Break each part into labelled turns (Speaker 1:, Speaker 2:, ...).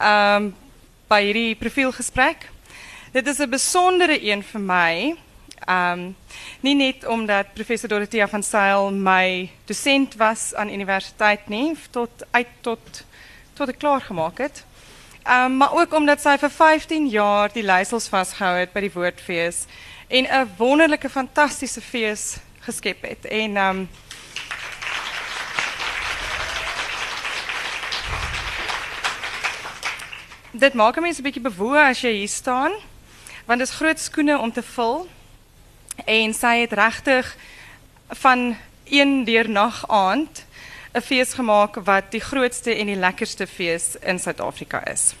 Speaker 1: Ehm, um, bij jullie profielgesprek. Dit is een bijzondere een voor mij. Um, ehm, niet net omdat professor Dorothea van Seil mijn docent was aan de universiteit, nie, tot, uit tot, tot ik klaargemaakt het. Um, maar ook omdat zij voor 15 jaar die leisels vastgehouden bij die woordfeest. En een wonderlijke, fantastische feest geskept het. En, um, dit maakt een mens een beetje bewoe als je hier staan. Want het is groot skoene om te vullen. En zij het rechtig van een deur nag aand een feest gemaakt wat die grootste en die lekkerste feest in Zuid-Afrika is.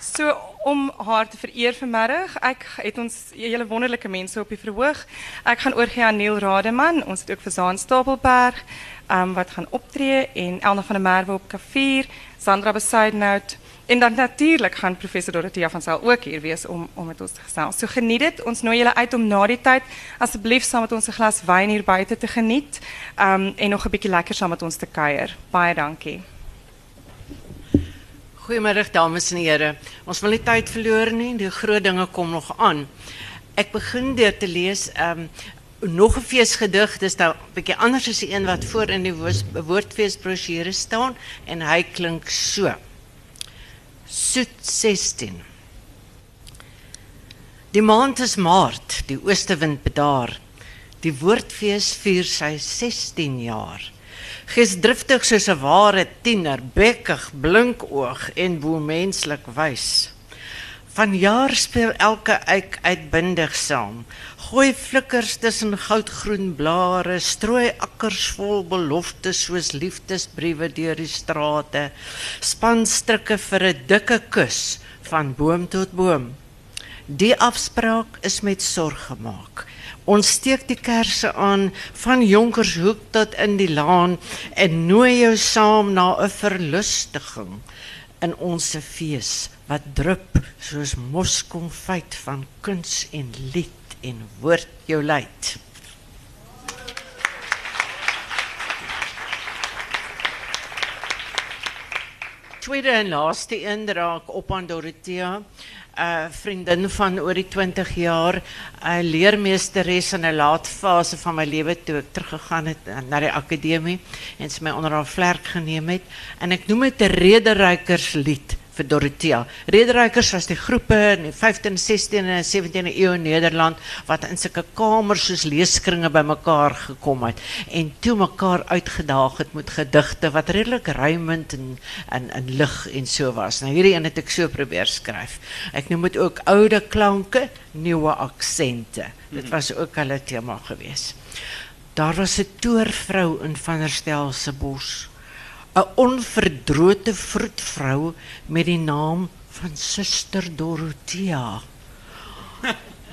Speaker 1: So om haar te vereer vanmiddag, ek het ons hele wonderlike mense op die verhoog. Ek gaan oorgie aan Neil Rademan, ons het ook vir Zaan Stapelberg, um, wat gaan optree en Elna van der Merwe op klavier, Sandra Besuidenhout en dan natuurlik gaan professor Dorothea van Sail ook hier wees om om met ons te gesels. So geniet dit. Ons nooi julle uit om na die tyd asseblief saam met ons 'n glas wyn hier buite te geniet. Um en nog 'n bietjie lekker saam met ons te kuier. Baie dankie.
Speaker 2: Goeiemiddag dames en here. Ons wil nie tyd verloor nie. Die groot dinge kom nog aan. Ek begin deur te lees um nog 'n feesgedig. Dis nou 'n bietjie anders as die een wat voor in die woordfeesbrosjure staan en hy klink so. Soet 16. Die maand is Maart, die oostewind bedaar. Die woordfees vier sy 16 jaar. Gesdriftig soos 'n ware tiener, bekkig, blinkoog en boemenslik wys. Van jaar speel elke eik uitbindig saam. Gooi flikkers tussen goudgroen blare, strooi akkers vol beloftes soos liefdesbriewe deur die strate. Span strikke vir 'n dikke kus van boom tot boom. Die afspraak is met sorg gemaak. Ons steek die kersse aan van Jonkershoek tot in die laan en nooi jou saam na 'n verlustiging in ons fees wat drup soos moskonfyt van kuns en lied en woord jou leid. Tweede en laaste een draak op aan Dorothea. Uh, vriendin van die 20 jaar, 'n uh, leermeesteres in 'n laat fase van my lewe toe ek teruggegaan het uh, na die akademie en sy my onder haar vlerk geneem het. En ek noem 'n rederykerslied vir Dorothea. Rederykers was die groepe in die 15, 16 en 17 eeu in Nederland wat in sulke kamers soos leeskringe bymekaar gekom het en toe mekaar uitgedaag het met gedigte wat redelik ruimend en in in lig en so was. Nou hierdie een het ek so probeer skryf. Ek noem dit ook oude klanke, nuwe aksente. Dit was ook hulle tema geweest. Daar was 'n toervrou in Van der Stel se bos 'n onverdrote vroedvrou met die naam van Suster Dorothea.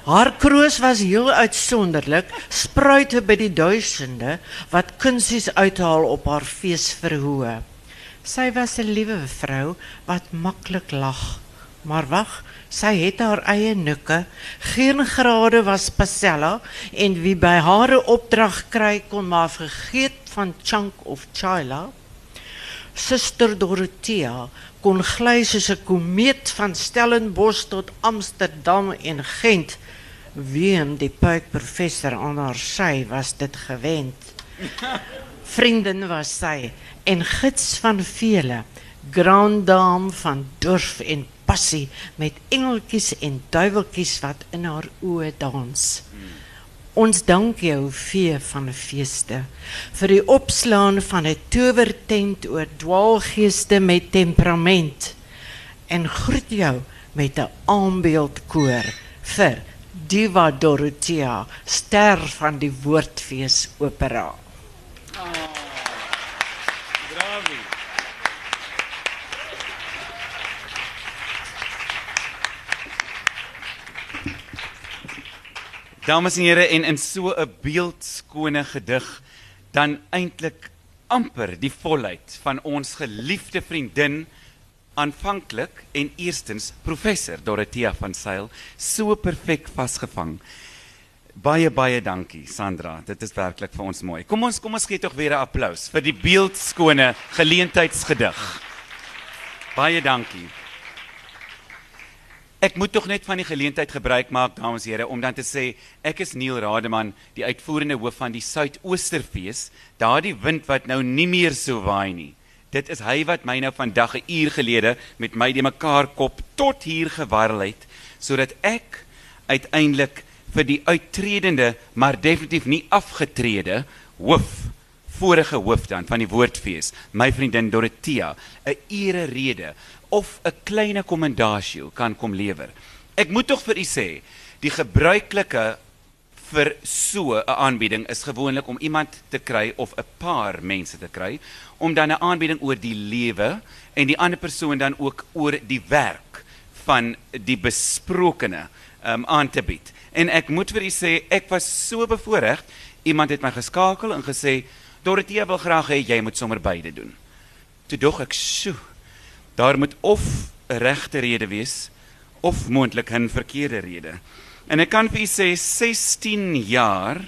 Speaker 2: Haar kroos was heel uitsonderlik, spruite by die duisende wat kunsies uithaal op haar feesverhoë. Sy was 'n liewe vrou wat maklik lag. Maar wag, sy het haar eie nukke. Geen grade was Pasella en wie by haar opdrag kry kon maar vergeet van Chunk of Chila. Suster Dorothea kon gly soos 'n komeet van Stellenbosch tot Amsterdam en Gent. Wien die puik professor aan haar sy was dit gewend. Vriendin was sy en gids van vele, grand dame van durf en passie met engeltjies en duiweltjies wat in haar oë dans. Ons dank jou vee van feeste vir die opslaan van 'n towertent oor dwaalgeeste met temperament en groet jou met 'n aanbeeldkoor vir Diva Dorothea ster van die woordfees opera. Oh.
Speaker 3: Dames en here en in so 'n beeldskone gedig dan eintlik amper die volheid van ons geliefde vriendin aanvanklik en eerstens professor Dorothea van Sail so perfek vasgevang. Baie baie dankie Sandra. Dit is werklik vir ons mooi. Kom ons kom ons gee tog weer 'n applous vir die beeldskone geleentheidsgedig. Baie dankie. Ek moet tog net van die geleentheid gebruik maak, dames en here, om dan te sê ek is Neil Rademan, die uitvoerende hoof van die Suidoosterfees, daardie wind wat nou nie meer so waai nie. Dit is hy wat my nou vandag 'n uur gelede met my die mekaar kop tot hier gewarrel het sodat ek uiteindelik vir die uittredende maar definitief nie afgetrede hoof vorige hoof dan van die woordfees my vriendin Dorothea 'n ere rede of 'n klein kommendasie kan kom lewer. Ek moet tog vir u sê, die gebruikelike vir so 'n aanbieding is gewoonlik om iemand te kry of 'n paar mense te kry om dan 'n aanbieding oor die lewe en die ander persoon dan ook oor die werk van die besprokene um, aan te bied. En ek moet vir u sê, ek was so bevoorreg. Iemand het my geskakel en gesê, "Dorothea wil graag hê jy moet sommer beide doen." Toe dog ek, "Sjoe, daar moet of 'n regte rede wees of moontlik 'n verkeerde rede." En ek kan vir u sê 16 jaar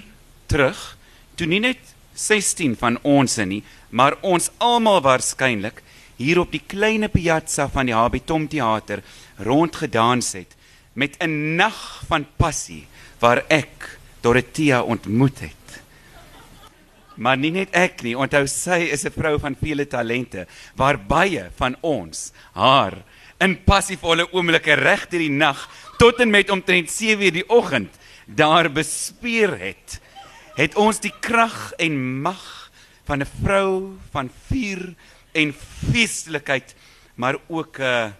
Speaker 3: terug, toe nie net 16 van ons nie, maar ons almal waarskynlik hier op die klein piazza van die Habitom teater rondgedans het met 'n nag van passie waar ek Dorothea ontmoet het. Maar nie net ek nie, onthou sy is 'n vrou van vele talente waar baie van ons haar in passievolle oomblikke reg deur die nag tot en met omtrent 7:00 die oggend daar bespeer het. Het ons die krag en mag van 'n vrou van vuur en feestelikheid, maar ook 'n uh, eh,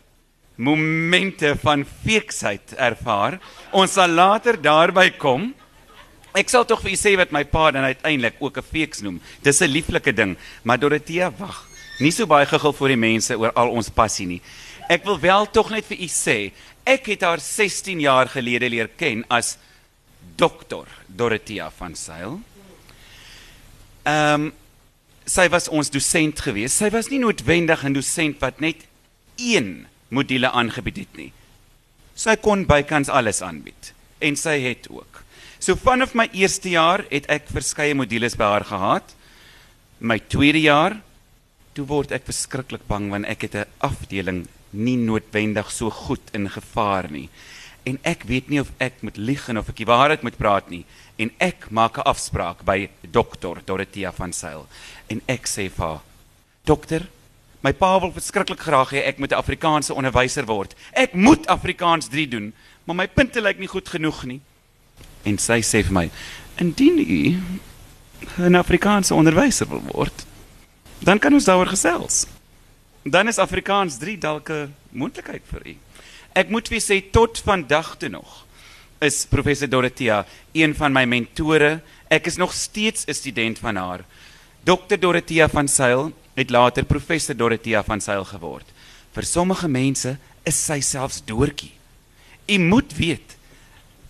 Speaker 3: momente van feeksheid ervaar. Ons sal later daarby kom. Ek sal tog vir u sê wat my pa dan uiteindelik ook 'n feeks noem. Dis 'n lieflike ding, maar Dorothea wag. Nie so baie gegil vir die mense oor al ons passie nie. Ek wil wel tog net vir u sê, ek het haar 16 jaar gelede leer ken as dokter Dorothea van Sail. Ehm um, sy was ons dosent geweest. Sy was nie noodwendig 'n dosent wat net een module aangebied het nie. Sy kon bykans alles aanbied en sy het ook. So vanaf my eerste jaar het ek verskeie modules by haar gehad. My tweede jaar toe word ek verskriklik bang want ek het 'n afdeling nie noodwendig so goed in gevaar nie. En ek weet nie of ek moet lieg en of ek die waarheid moet praat nie. En ek maak 'n afspraak by dokter Dorothea van Sail en ek sê vir haar: "Dokter, My pa wil verskriklik graag hê ek moet 'n Afrikaanse onderwyser word. Ek moet Afrikaans 3 doen, maar my punte lyk nie goed genoeg nie. En sy sê vir my: "Indien u 'n Afrikaanse onderwyser wil word, dan kan ons daaroor gesels. Dan is Afrikaans 3 dalk 'n moontlikheid vir u." Ek moet vir sê tot vandag toe nog is professor Dorothea een van my mentore. Ek is nog steeds 'n student van haar. Dr Dorothea van Sail het later professor Dorothea van Sail geword. Vir sommige mense is sy selfs doortjie. U moet weet,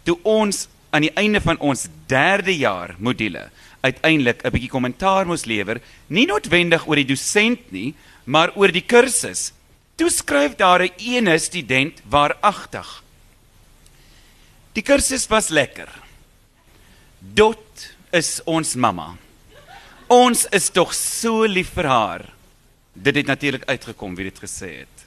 Speaker 3: toe ons aan die einde van ons 3de jaar module uiteindelik 'n bietjie kommentaar moes lewer, nie noodwendig oor die dosent nie, maar oor die kursus. Toe skryf daar 'n ene student waaragtig. Die kursus was lekker. Dot is ons mamma. Ons is tog so lief vir haar. Dit het natuurlik uitgekom wie dit gesê het.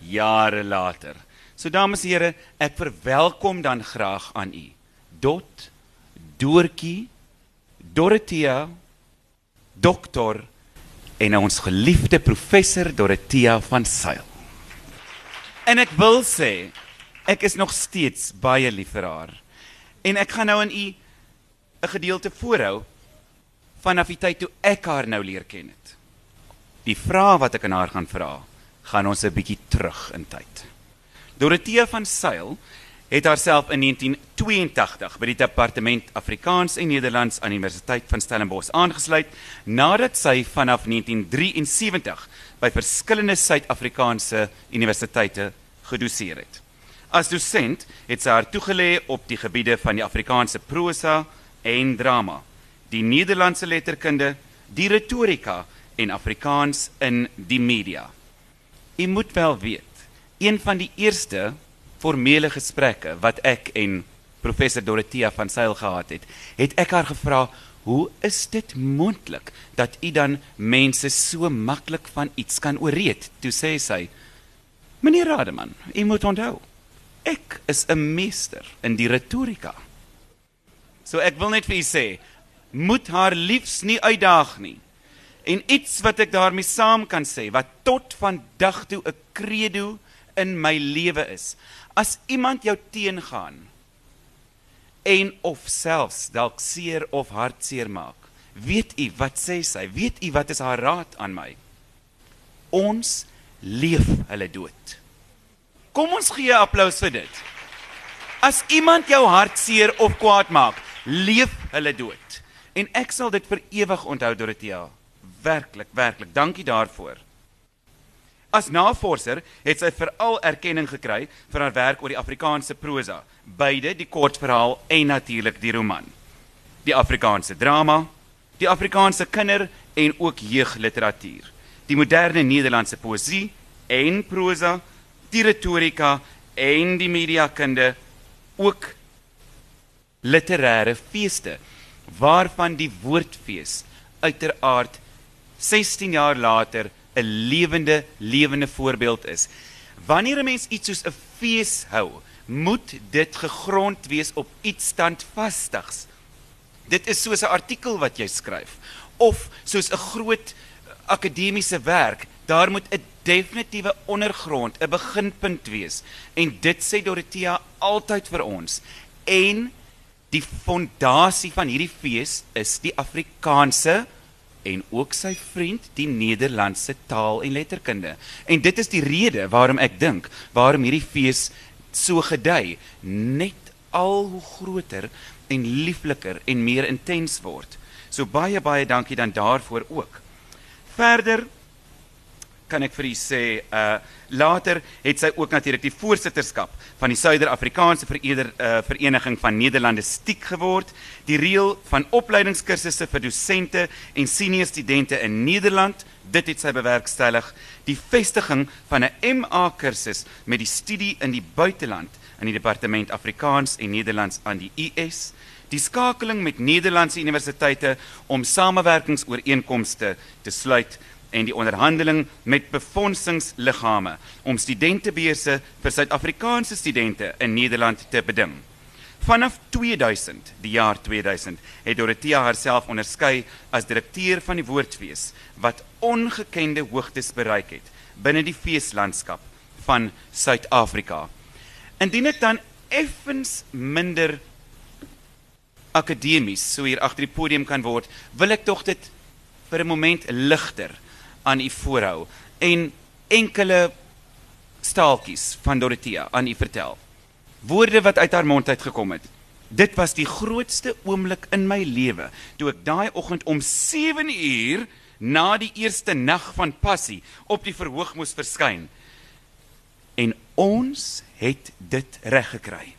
Speaker 3: Jare later. So dames en here, ek verwelkom dan graag aan u. Dot Doortjie Dorothea dokter en ons geliefde professor Dorothea van Sail. En ek wil sê ek is nog steeds baie lief vir haar. En ek gaan nou aan u 'n gedeelte voorhou vanaf die tyd toe ek haar nou leer ken het. Die vraag wat ek aan haar gaan vra, gaan ons 'n bietjie terug in tyd. Dorothea van Sail het haarself in 1982 by die departement Afrikaans en Nederlands aan die Universiteit van Stellenbosch aangesluit nadat sy vanaf 1973 by verskillende Suid-Afrikaanse universiteite gedoseer het. As dosent het sy haar toegelê op die gebiede van die Afrikaanse prosa en drama die Nederlandse letterkunde, die retorika en Afrikaans in die media. U moet wel weet, een van die eerste formele gesprekke wat ek en professor Dorothea van Sail gehad het, het ek haar gevra, "Hoe is dit moontlik dat u dan mense so maklik van iets kan ooreed?" Toe sê sy, "Meneer Rademan, u moet onthou, ek is 'n meester in die retorika." So ek wil net vir u sê, moet haar liefs nie uitdaag nie. En iets wat ek daarmee saam kan sê wat tot vandag toe 'n credo in my lewe is. As iemand jou teengaan en of selfs dalk seer of hartseer maak, weet u wat sê sy? Weet u wat is haar raad aan my? Ons leef hulle dood. Kom ons gee 'n applous vir dit. As iemand jou hartseer of kwaad maak, leef hulle dood. En ek sal dit vir ewig onthou Dorothea. Werklik, werklik. Dankie daarvoor. As navorser het sy veral erkenning gekry vir haar werk oor die Afrikaanse prosa, beide die kortverhaal en natuurlik die roman. Die Afrikaanse drama, die Afrikaanse kinder en ook jeugliteratuur. Die moderne Nederlandse poësie en prosa, die retorika en die mediakunde ook literêre feeste waarvan die woordfees uiteraard 16 jaar later 'n lewende lewende voorbeeld is. Wanneer 'n mens iets soos 'n fees hou, moet dit gegrond wees op iets standvastigs. Dit is soos 'n artikel wat jy skryf of soos 'n groot akademiese werk. Daar moet 'n definitiewe ondergrond, 'n beginpunt wees. En dit sê Dorothea altyd vir ons. En die fondasie van hierdie fees is die Afrikaanse en ook sy vriend die Nederlandse taal en letterkunde. En dit is die rede waarom ek dink waarom hierdie fees so gedei net al hoe groter en liefliker en meer intens word. So baie baie dankie dan daarvoor ook. Verder kan ek vir u sê uh later het sy ook natuurlik die voorsitterskap van die Suider-Afrikaanse Vereeder uh Vereniging van Nederlandistiek geword, die reël van opleidingskursusse vir dosente en senior studente in Nederland, dit het sy bewerkstellig, die vestiging van 'n MA kursus met die studie in die buiteland in die departement Afrikaans en Nederlands aan die US die skakeling met Nederlandse universiteite om samewerkingsooreenkomste te sluit en die onderhandeling met befondsingsliggame om studentebeurse vir Suid-Afrikaanse studente in Nederland te beding. Vanaf 2000, die jaar 2000, het Dorothea haarself onderskei as direkteur van die Woordfees wat ongekende hoogtes bereik het binne die feeslandskap van Suid-Afrika. Indien ek dan effens minder akademies so hier agter die podium kan word, wil ek tog dit vir 'n moment ligter aan u voorhou en enkele staaltjies van Dorothea aan u vertel. Woorde wat uit haar mond uit gekom het. Dit was die grootste oomblik in my lewe toe ek daai oggend om 7 uur na die eerste nag van passie op die verhoog moes verskyn. En ons het dit reg gekry.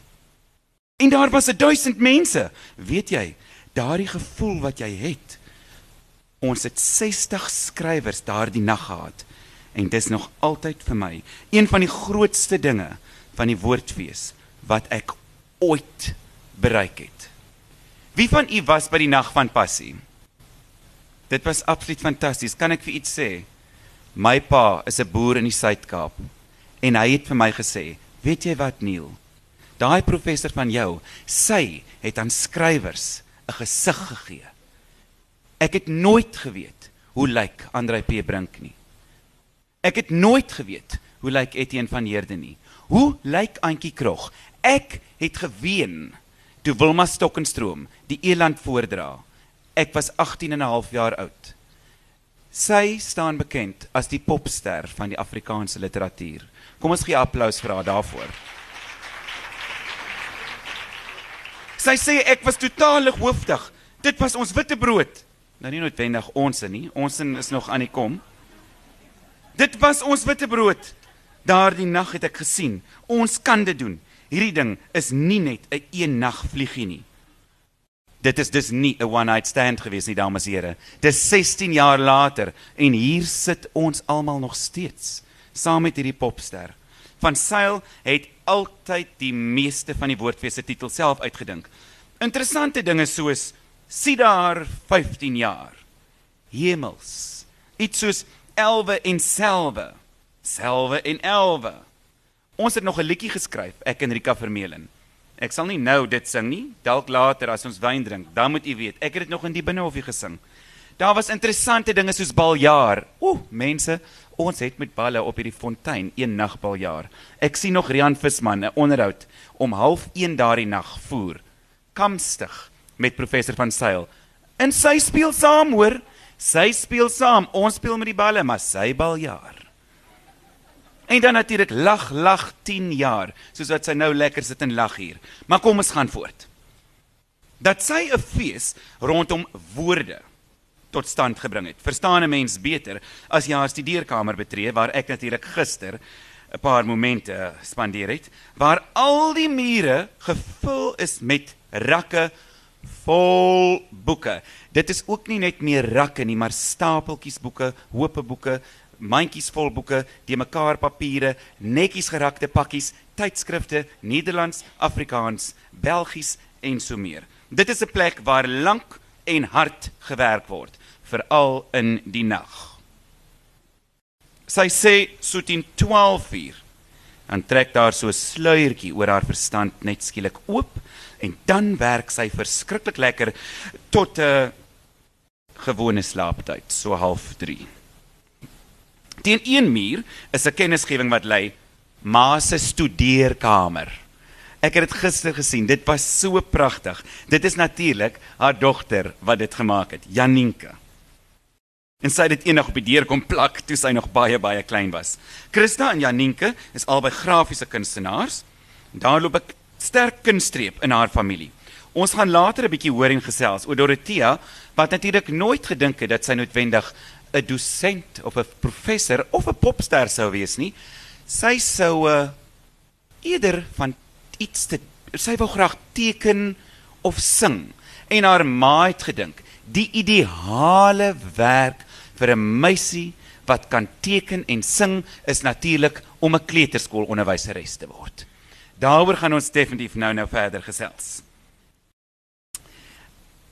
Speaker 3: En daar was 1000 mense. Weet jy, daardie gevoel wat jy het Ons het 60 skrywers daardie nag gehad en dis nog altyd vir my een van die grootste dinge van die woordfees wat ek ooit bereik het. Wie van u was by die nag van passie? Dit was absoluut fantasties. Kan ek vir iets sê? My pa is 'n boer in die Suid-Kaap en hy het vir my gesê, "Weet jy wat, Neil? Daai professor van jou, sy het aan skrywers 'n gesig gegee." Ek het nooit geweet hoe lyk Andrei P Brink nie. Ek het nooit geweet hoe lyk Etienne van Heerden nie. Hoe lyk Antjie Krog? Ek het geween toe Wilma Stokkenstroom die eland voordra. Ek was 18 en 'n half jaar oud. Sy staan bekend as die popster van die Afrikaanse literatuur. Kom ons gee applous vir haar daarvoor. Sy sê ek was totaal hoofdig. Dit was ons witbrood. Nou nie noodwendig ons nie. Ons is nog aan die kom. Dit was ons witbrood. Daardie nag het ek gesien, ons kan dit doen. Hierdie ding is nie net 'n een, nag vliegie nie. Dit is dus nie 'n one night stand gewees nie, dames en here. Dis 16 jaar later en hier sit ons almal nog steeds saam met hierdie popster Van Sail het altyd die meeste van die woordfees se titel self uitgedink. Interessante dinge soos sien daar 15 jaar. Hemels. Iets soos elwe en selwe. Selwe en elwe. Ons het nog 'n liedjie geskryf, ek en Rika Vermeulen. Ek sal nie nou dit sing nie, dalk later as ons wyn drink. Dan moet u weet, ek het dit nog in die binnehofie gesing. Daar was interessante dinge soos baljaar. Ooh, mense, ons het met balle op hierdie fontein een nag baljaar. Ek sien nog Rian Visman 'n onderhoud om 0.30 daardie nag voer. Kamstig met professor van Sail. En sy speel saam, hoor. Sy speel saam. Ons speel met die balle, maar sy baljaar. En dan natuurlik lag lag 10 jaar, soos wat sy nou lekker sit en lag hier. Maar kom ons gaan voort. Dat sy 'n fees rondom woorde tot stand gebring het. Verstaan 'n mens beter as jy haar studeerkamer betree waar ek natuurlik gister 'n paar momente spandeer het waar al die mure gevul is met rakke vol boeke. Dit is ook nie net meer rakke nie, maar stapeltjies boeke, hoope boeke, mandjies vol boeke, die mekaar papiere, netjies gerakte pakkies, tydskrifte, Nederlands, Afrikaans, Belgies en so meer. Dit is 'n plek waar lank en hard gewerk word, veral in die nag. Sy sê so teen 12 uur dan trek daar so 'n sluiertjie oor haar verstand net skielik oop en dan werk sy verskriklik lekker tot 'n gewone slaaptyd, so 0.30. Teen een muur is 'n kennisgewing wat lê Ma se studeerkamer. Ek het dit gister gesien. Dit was so pragtig. Dit is natuurlik haar dogter wat dit gemaak het, Janinka. En sy het dit eendag op die deur kom plak toe sy nog baie baie klein was. Christa en Janinka is albei grafiese kunstenaars. Daar loop 'n sterk kunststreep in haar familie. Ons gaan later 'n bietjie hoor en gesels oor Dorothea wat natuurlik nooit gedink het dat sy noodwendig 'n dosent of 'n professor of 'n popster sou wees nie. Sy sou uh, eerder van iets te sy wou graag teken of sing en haar ma het gedink die ideale werk vir 'n meisie wat kan teken en sing is natuurlik om 'n kleuterskoolonderwyseres te word. Daaroor gaan ons definitief nou nou verder gesels.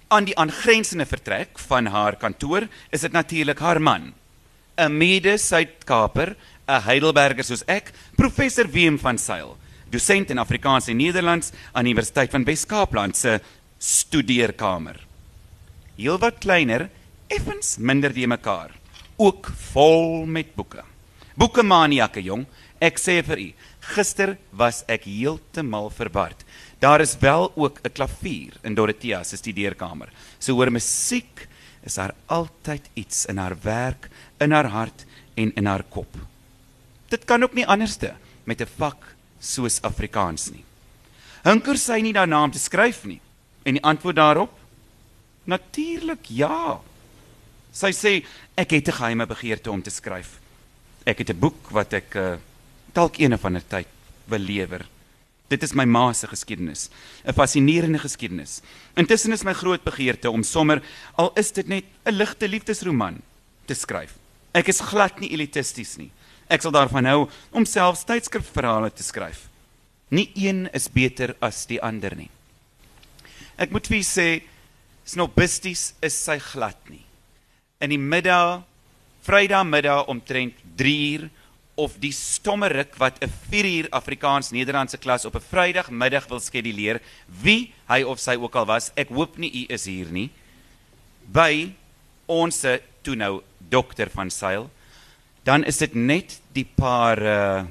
Speaker 3: Aan die aangrensende vertrek van haar kantoor is dit natuurlik haar man, 'n mede-Suid-Kaper, 'n Heidelberger soos ek, professor Wim van Sail, dosent in Afrikaans en Nederlands aan die Universiteit van Wes-Kaapland se studeerkamer. Heelwat kleiner, effens minder die mekaar, ook vol met boeke. Boekemaniakke jong, ek sê vir u, gister was ek heeltemal verbaasd. Daar is wel ook 'n klavier in Dorothea se studeerkamer. So hoor musiek is daar altyd iets in haar werk, in haar hart en in haar kop. Dit kan ook nie anderste met 'n vak soos Afrikaans nie. Hunker sy nie daarna om te skryf nie. En die antwoord daarop? Natuurlik ja. Sy sê ek het 'n geheime begeerte om te skryf. Ek het 'n boek wat ek uh, dalk eene van 'n tyd wil lewer. Dit is my ma se geskiedenis, 'n fascinerende geskiedenis. Intussen is my groot begeerte om sommer al is dit net 'n ligte liefdesroman te skryf. Ek is glad nie elitisties nie. Ek sal daarvan hou om selfs tydskrifverhale te skryf. Nie een is beter as die ander nie. Ek moet vir sê snobisties is sy glad nie. In die middag, Vrydag middag omtrent 3 uur of die stommerik wat 'n 4 uur Afrikaans Nederlandse klas op 'n Vrydagmiddag wil skeduleer, wie hy of sy ook al was, ek hoop nie u is hier nie. By ons toe nou dokter van Sail, dan is dit net die paar uh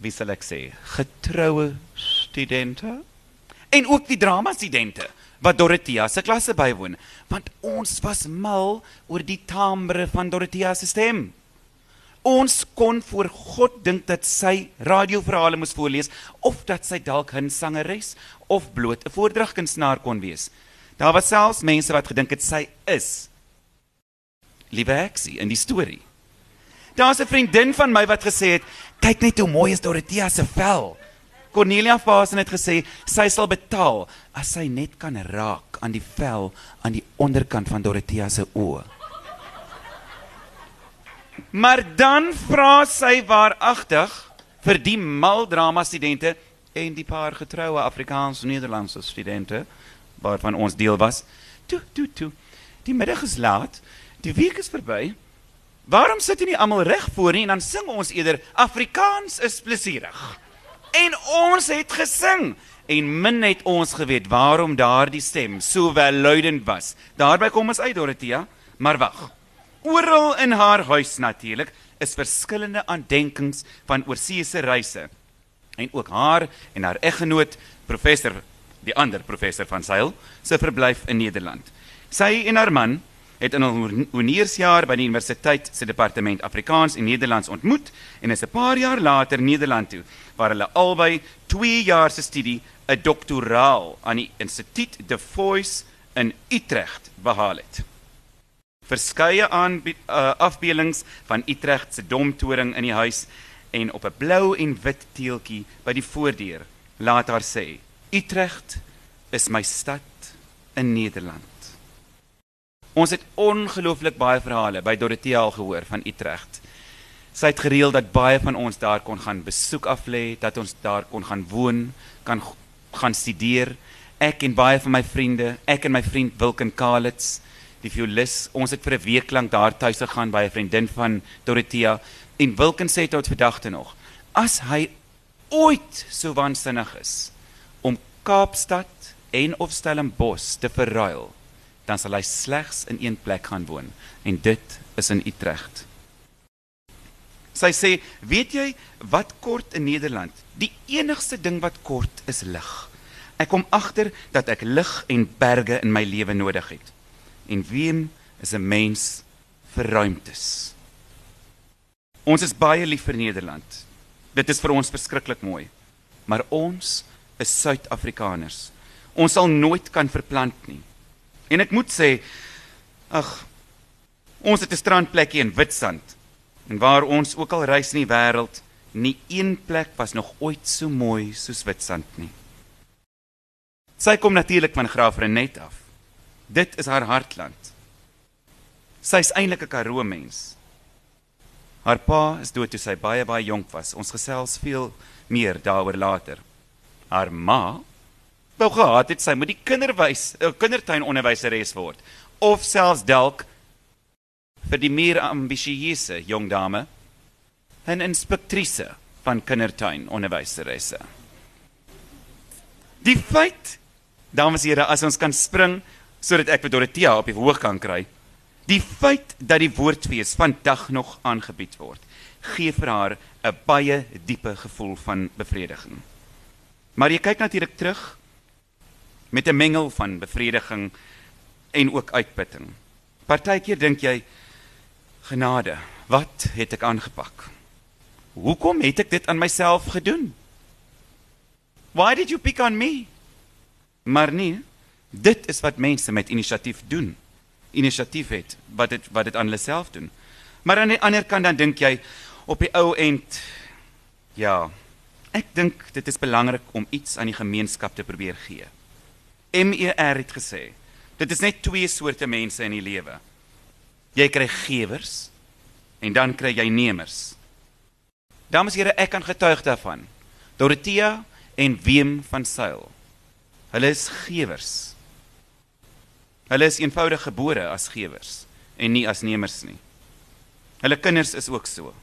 Speaker 3: wie sal ek sê, getroue studente en ook die drama studente wat Dorothea se klasse bywoon, want ons was mal oor die timbre van Dorothea se stem. Ons kon voor God dink dat sy radioverhale moes voorlees of dat sy dalk 'n sangeres of bloot 'n voordragkunstenaar kon wees. Daar was selfs mense wat gedink het sy is Liewe Heksie in die storie. Daar's 'n vriendin van my wat gesê het, "Kyk net hoe mooi is Dorothea se vel." Cornelia Fasen het gesê sy sal betaal as sy net kan raak aan die vel aan die onderkant van Dorothea se oë. Maar dan vra sy waaragtig vir die maldrama studente en die paar getroue Afrikaans-Nederlandse studente waarvan ons deel was. Toe, toe, toe. Die middag is laat. Die week is verby. Waarom sit jy nie almal reg voor nie en dan sing ons eerder Afrikaans is plesierig. En ons het gesing en min het ons geweet waarom daardie stem so welluidend was. Daarby kom ons uit Dorothea, maar wag. Oral in haar huis natuurlik is verskillende aandenkings van oorseese reise. En ook haar en haar eggenoot professor, die ander professor van Seil, se verblyf in Nederland. Sy en haar man het in hul honeursjaar by die universiteit se departement Afrikaans en Nederlands ontmoet en is 'n paar jaar later Nederland toe waar hulle albei 2 jaar se studie 'n doktoraal aan die Instituut de Voice in Utrecht behaal het. Verskeie aan uh, afbeeldings van Utrecht se domtoring in die huis en op 'n blou en wit teeltjie by die voordeur laat haar sê: Utrecht is my stad in Nederland. Ons het ongelooflik baie verhale by Dorothea al gehoor van Utrecht. Sy het gereël dat baie van ons daar kon gaan besoek af lê, dat ons daar kon gaan woon, kan gaan studeer. Ek en baie van my vriende, ek en my vriend Wilken Kalitz, die violis, ons het vir 'n week lank daar tuis gegaan by 'n vriendin van Dorothea en Wilken sê tot verdagte nog, as hy ooit so waansinnig is om Kaapstad en of Stellenbosch te verruil dan sal hy slegs in een plek gaan woon en dit is in Utrecht. Sy sê, "Weet jy wat kort in Nederland? Die enigste ding wat kort is lig. Ek kom agter dat ek lig en berge in my lewe nodig het. En wien is 'n mens vir ruimtes." Ons is baie lief vir Nederland. Dit is vir ons verskriklik mooi. Maar ons is Suid-Afrikaners. Ons sal nooit kan verplant nie. En ek moet sê ag ons het 'n strandplekkie in Witstrand en waar ons ook al reis in die wêreld, nie een plek was nog ooit so mooi soos Witstrand nie. Sy kom natuurlik van Graafrenet af. Dit is haar hartland. Sy's eintlik 'n Karoo mens. Haar pa is dood toe sy baie baie jonk was. Ons gesels veel meer daaroor later. Haar ma wou gehad het sy moet die kinderwys 'n uh, kindertuin onderwyseres word of selfs dalk vir die meer ambisieuse jong dame 'n inspektrice van kindertuin onderwyseresse. Die feit dames en here as ons kan spring sodat ek vir Dorothea op die hoog kan kry. Die feit dat die woordfees vandag nog aangebied word, gee vir haar 'n baie diepe gevoel van bevrediging. Maar jy kyk natuurlik terug met 'n mengel van bevrediging en ook uitputting. Partykeer dink jy genade, wat het ek aangepak? Hoekom het ek dit aan myself gedoen? Why did you pick on me? Maar nee, dit is wat mense met inisiatief doen. Inisiatief het wat dit wat dit aan hulle self doen. Maar aan die ander kant dan dink jy op die ou end ja, ek dink dit is belangrik om iets aan die gemeenskap te probeer gee. MER het gesê, dit is net twee soorte mense in die lewe. Jy kry gewers en dan kry jy nemers. Dames en here, ek kan getuig daarvan. Dorothea en Wim van Sail. Hulle is gewers. Hulle is eenvoudig gebore as gewers en nie as nemers nie. Hulle kinders is ook so.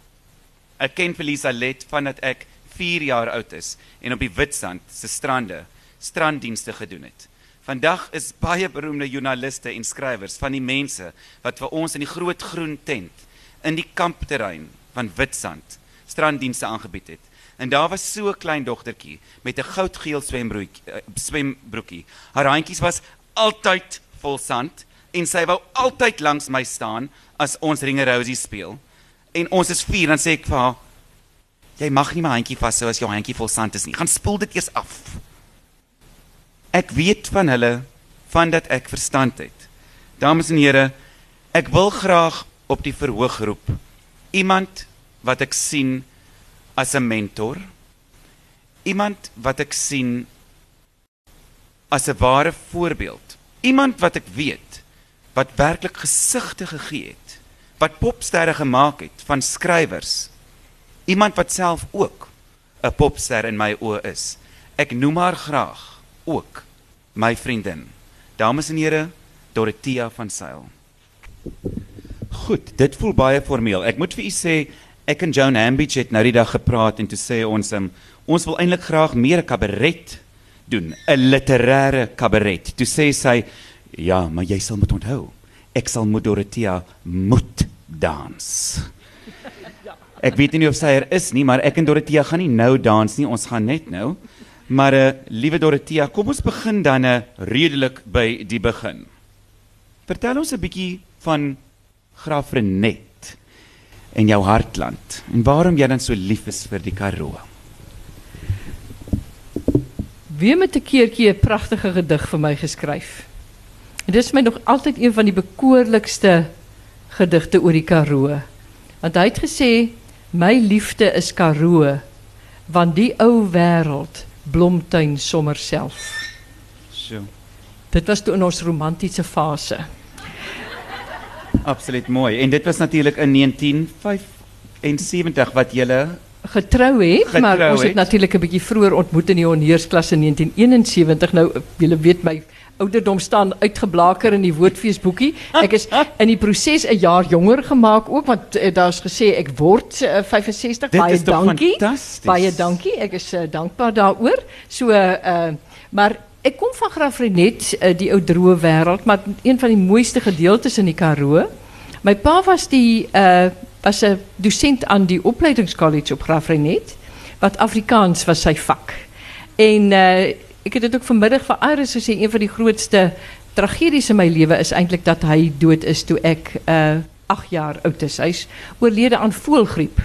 Speaker 3: Ek ken Felisa Let vandat ek 4 jaar oud is en op die Witstrand se strande stranddienste gedoen het. Vandag is baie beroemde joernaliste en skrywers van die mense wat vir ons in die groot groen tent in die kampterrein van Witstrand stranddienste aangebied het. En daar was so 'n klein dogtertjie met 'n goudgeel swembroekie uh, swembroekie. Haar handjies was altyd vol sand en sy wou altyd langs my staan as ons ringe rosie speel. En ons is vier dan sê ek vir haar jy mag nie my handjie vashou as jou handjie vol sand is nie. Gaan spoel dit eers af. Ek weet van hulle van dat ek verstand het. Dames en here, ek wil graag op die verhoog roep iemand wat ek sien as 'n mentor. Iemand wat ek sien as 'n ware voorbeeld. Iemand wat ek weet wat werklik gesigte gegee het, wat popsterre gemaak het van skrywers. Iemand wat self ook 'n popster in my oë is. Ek noem haar graag ook my vriendin. Dames en here, Dorothea van Sail. Goed, dit voel baie formeel. Ek moet vir u sê ek en Joan Hambidge het nou die dag gepraat en toe sê ons um, ons wil eintlik graag meer 'n kabaret doen, 'n literêre kabaret. Toe sê sy, ja, maar jy sal moet onthou, ek sal met Dorothea moet dans. Ek weet nie of sy er is nie, maar ek en Dorothea gaan nie nou dans nie, ons gaan net nou. Maar uh, liewe Dorothea, kom ons begin dan uh, redelik by die begin. Vertel ons 'n bietjie van Graaf Renet en jou hartland en waarom jy dan so lief is vir die Karoo.
Speaker 4: Wie met 'n keertjie 'n pragtige gedig vir my geskryf. En dis my nog altyd een van die bekoorlikste gedigte oor die Karoo. Want hy het gesê my liefde is Karoo want die ou wêreld blomtuin sommer self.
Speaker 3: So.
Speaker 4: Dit was toe in ons romantiese fase.
Speaker 3: Absoluut mooi. En dit was natuurlik in 1975 wat julle
Speaker 4: getrou het,
Speaker 3: Getrou
Speaker 4: maar ons het
Speaker 3: het.
Speaker 4: natuurlik 'n bietjie vroeër ontmoet in die hongeursklas in 1971. Nou julle weet my ouderdom staan uitgeblaker in die woordfeesboekie. Ek is in die proses 'n jaar jonger gemaak ook want uh, daar's gesê ek word uh, 65.
Speaker 3: Dit
Speaker 4: baie dankie. Baie dankie. Ek is uh, dankbaar daaroor. So uh, maar ek kom van Graafrenet, uh, die ou droë wêreld, maar een van die mooiste gedeeltes in die Karoo. My pa was die uh, was 'n dosent aan die opleidingskollege op Graafrenet wat Afrikaans was sy vak. En uh, ek het dit ook vanmiddag vir Iris gesê een van die grootste tragedies in my lewe is eintlik dat hy dood is toe ek uh 8 jaar oud is. Hy's oorlede aan voëlgriep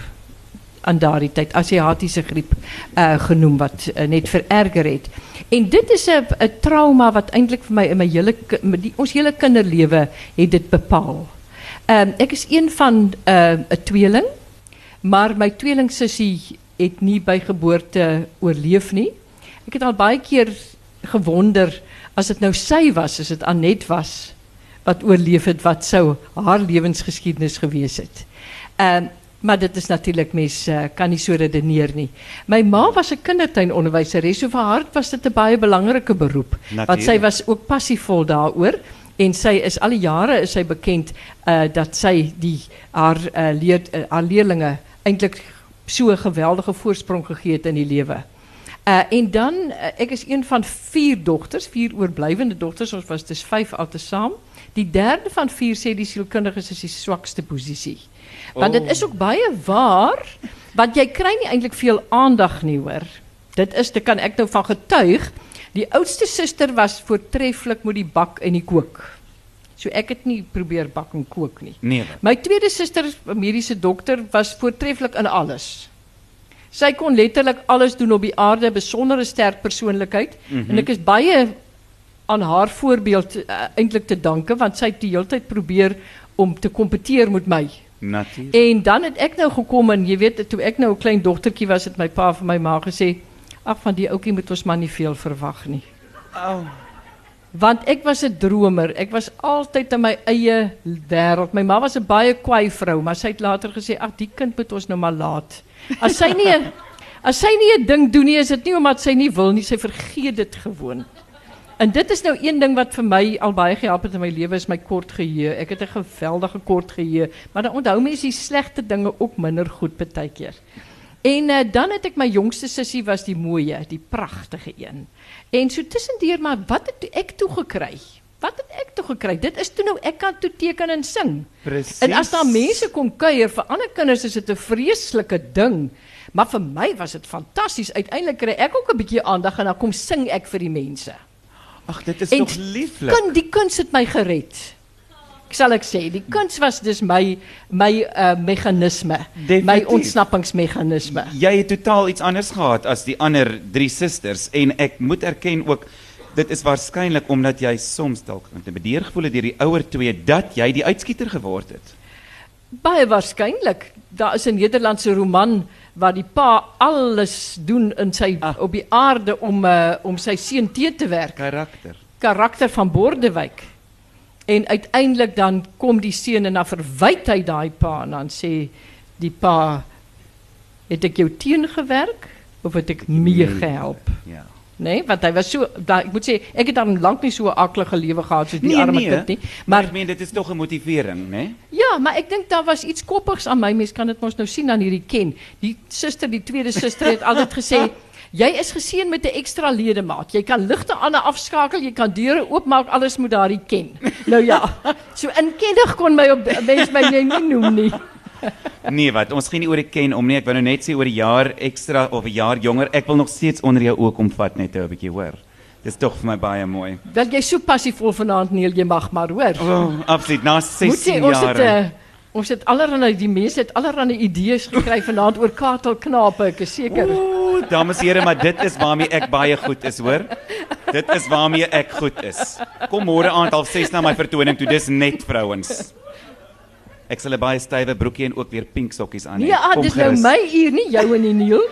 Speaker 4: aan daardie tyd Asiatiese griep uh genoem wat uh, net vererger het. En dit is 'n trauma wat eintlik vir my in my hele die, ons hele kinderlewe het dit bepaal. Ehm ek is een van 'n uh, 'n tweeling, maar my tweelingsussie het nie by geboorte oorleef nie. Ek het al baie keer gewonder as dit nou sy was, as dit Anet was wat oorleef het, wat sou haar lewensgeskiedenis gewees het. Ehm maar dit is natuurlik mens uh, kan nie so redeneer nie. My ma was 'n kindertuinonderwyseres, so vir haar was dit 'n baie belangrike beroep. Want sy
Speaker 3: Natuurlijk.
Speaker 4: was ook passievol daaroor en sy is al die jare is bekend uh, dat sy die haar uh, leer uh, haar leerlinge eintlik so 'n geweldige voorsprong gegee het in die lewe. Uh, en dan, ek is een van vier dogters, vier oorblywende dogters, ons was dus vyf altesaam. Die derde van vier sê die sielkundiges is die swakste posisie. Want dit is ook baie waar, want jy kry nie eintlik veel aandag nie hoor. Dit is, dit kan ek nou van getuig. Die oudste suster was voortreffelik met die bak en die kook. So ek het nie probeer bak en kook nie.
Speaker 3: Nee. wat?
Speaker 4: My tweede suster, 'n mediese dokter, was voortreffelik in alles. Sy kon letterlik alles doen op die aarde, besondere sterk persoonlikheid mm -hmm. en ek is baie aan haar voorbeeld uh, eintlik te danke want sy het die hele tyd probeer om te kompeteer met my.
Speaker 3: Natuurlik.
Speaker 4: En dan het ek nou gekom en jy weet toe ek nou 'n klein dogtertjie was het my pa vir my ma gesê ag van die ouetjie moet ons maar nie veel verwag nie.
Speaker 3: Oh.
Speaker 4: Want ek was 'n dromer. Ek was altyd in my eie wêreld. My ma was 'n baie kwaai vrou, maar sy het later gesê, "Ag, die kind moet ons nou maar laat." As sy nie 'n as sy nie 'n ding doen nie, is dit nie omdat sy nie wil nie, sy vergeet dit gewoon. En dit is nou een ding wat vir my al baie gehelp het in my lewe is my kort geheue. Ek het 'n geweldige kort geheue, maar dan onthou mense die slegte dinge ook minder goed baie keer. En uh, dan het ek my jongste sussie was die mooie, die pragtige een. En so tussendeur maar wat het ek toe gekry? Wat het ek toe gekry? Dit is toe nou ek kan toe teken en sing.
Speaker 3: Presies.
Speaker 4: En as daar mense kom kuier, vir ander kinders is dit 'n vreeslike ding. Maar vir my was dit fantasties. Uiteindelik kry ek ook 'n bietjie aandag en dan kom sing ek vir die mense.
Speaker 3: Ag, dit is
Speaker 4: En
Speaker 3: tog lieflik.
Speaker 4: Kun die kuns het my gered. Sal ek sê, die kuns was dus my my uh, meganisme, my
Speaker 3: Definitief.
Speaker 4: ontsnappingsmeganisme.
Speaker 3: Jy het totaal iets anders gehad as die ander drie susters en ek moet erken ook dit is waarskynlik omdat jy soms dalk intimideer gevoel het deur die ouer twee dat jy die uitskieter geword het.
Speaker 4: Baie waarskynlik. Daar is 'n Nederlandse roman waar die pa alles doen in sy
Speaker 3: Ah.
Speaker 4: op die aarde om uh, om sy seun te te werk.
Speaker 3: Karakter.
Speaker 4: Karakter van Bordewyk. En uiteindelik dan kom die seun en dan verwyd hy daai pa en dan sê die pa het ek jou teengewerk of het ek meegehelp?
Speaker 3: Ja.
Speaker 4: Nee, want hy was so da, ek moet sê ek het dan lank nie so 'n aklige lewe gehad soos die
Speaker 3: Nee,
Speaker 4: arme
Speaker 3: nee,
Speaker 4: kind nie.
Speaker 3: Maar ek meen dit is tog 'n motivering, né?
Speaker 4: ja, maar ek dink daar was iets koppigs aan my. Mens kan dit mos nou sien aan hierdie ken. Die suster, die tweede suster het altyd gesê Jy is geseën met 'n ekstra ledemaat. Jy kan ligte aan en afskakel, jy kan deure oopmaak, alles moet daardie ken. Nou ja, so inkennig kon my op mens my nie noem nie.
Speaker 3: Nee, wat? Ons gaan nie oor die ken om nie. Ek wou nou net sê oor 'n jaar ekstra of 'n jaar jonger. Ek wil nog steeds onder jou oë kom vat net 'n bietjie hoor. Dis tog vir my baie mooi.
Speaker 4: Dat jy so passievol vanaand Neil, jy mag maar hoor.
Speaker 3: O, oh, absoluut. Na
Speaker 4: Moet sê
Speaker 3: 16
Speaker 4: ons het
Speaker 3: jaar.
Speaker 4: Ons het allerlei die mense het allerlei idees gekry vanaand oor katelknape, ek is seker.
Speaker 3: Ooh, dames en here, maar dit is waarmee ek baie goed is, hoor. Dit is waarmee ek goed is. Kom môre aand half 6 na my vertoning toe. Dis net vrouens. Ek sal 'n baie stywe broekie en ook weer pink sokkies aan hê.
Speaker 4: Nee, ah,
Speaker 3: Kom
Speaker 4: dis nou
Speaker 3: gerus.
Speaker 4: my uur nie jou en die Neil.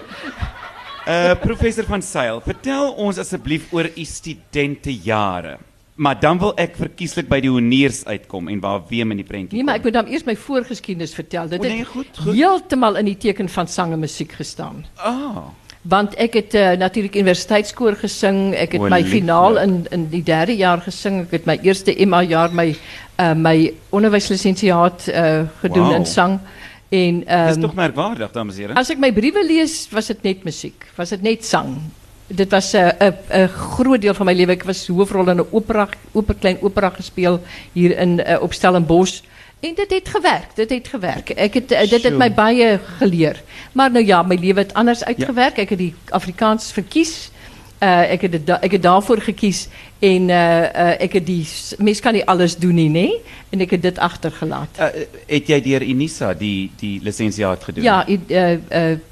Speaker 3: Uh professor van Sail, vertel ons asseblief oor u studentejare. Maar dan wil ik verkieslijk bij die honiers uitkomen en waar weer in die prentjie.
Speaker 4: Nee, maar
Speaker 3: ik
Speaker 4: moet dan eerst mijn voorgeschiedenis vertellen. Dit
Speaker 3: oh, nee, goed, goed.
Speaker 4: heeltemal in die teken van zang en muziek gestaan.
Speaker 3: Oh.
Speaker 4: Want ik heb uh, eh, natuurlijk universiteitskoor gezongen.
Speaker 3: Ik
Speaker 4: heb
Speaker 3: mijn
Speaker 4: finaal in, in die derde jaar gezongen. Ik heb mijn eerste MA jaar, mijn, uh, eh, mijn onderwijslicentiaat eh,
Speaker 3: uh, gedaan
Speaker 4: in zang. En,
Speaker 3: um, Dat is
Speaker 4: ehm,
Speaker 3: toch merkwaardig, dames en heren?
Speaker 4: Als ik mijn brieven lees, was het niet muziek. Was het niet zang dit was eh, eh, een groot deel van mijn leven. Ik was hoofdrol in een opera, opera, klein opera gespeeld hier in, eh, op Stellenbosch. En dit heeft gewerkt, dit heeft gewerkt. Ek het, dit
Speaker 3: heeft
Speaker 4: mij baie geleerd. Maar nou ja, mijn leven het anders uitgewerkt. Ik heb die Afrikaans verkies. Eh, ik, heb daarvoor gekies en uh, ik heb die, mis kan niet alles doen nie, nee? En ik heb dit
Speaker 3: achtergelaten. heb jij hier Inisa die, die licentiaat gedaan?
Speaker 4: Ja,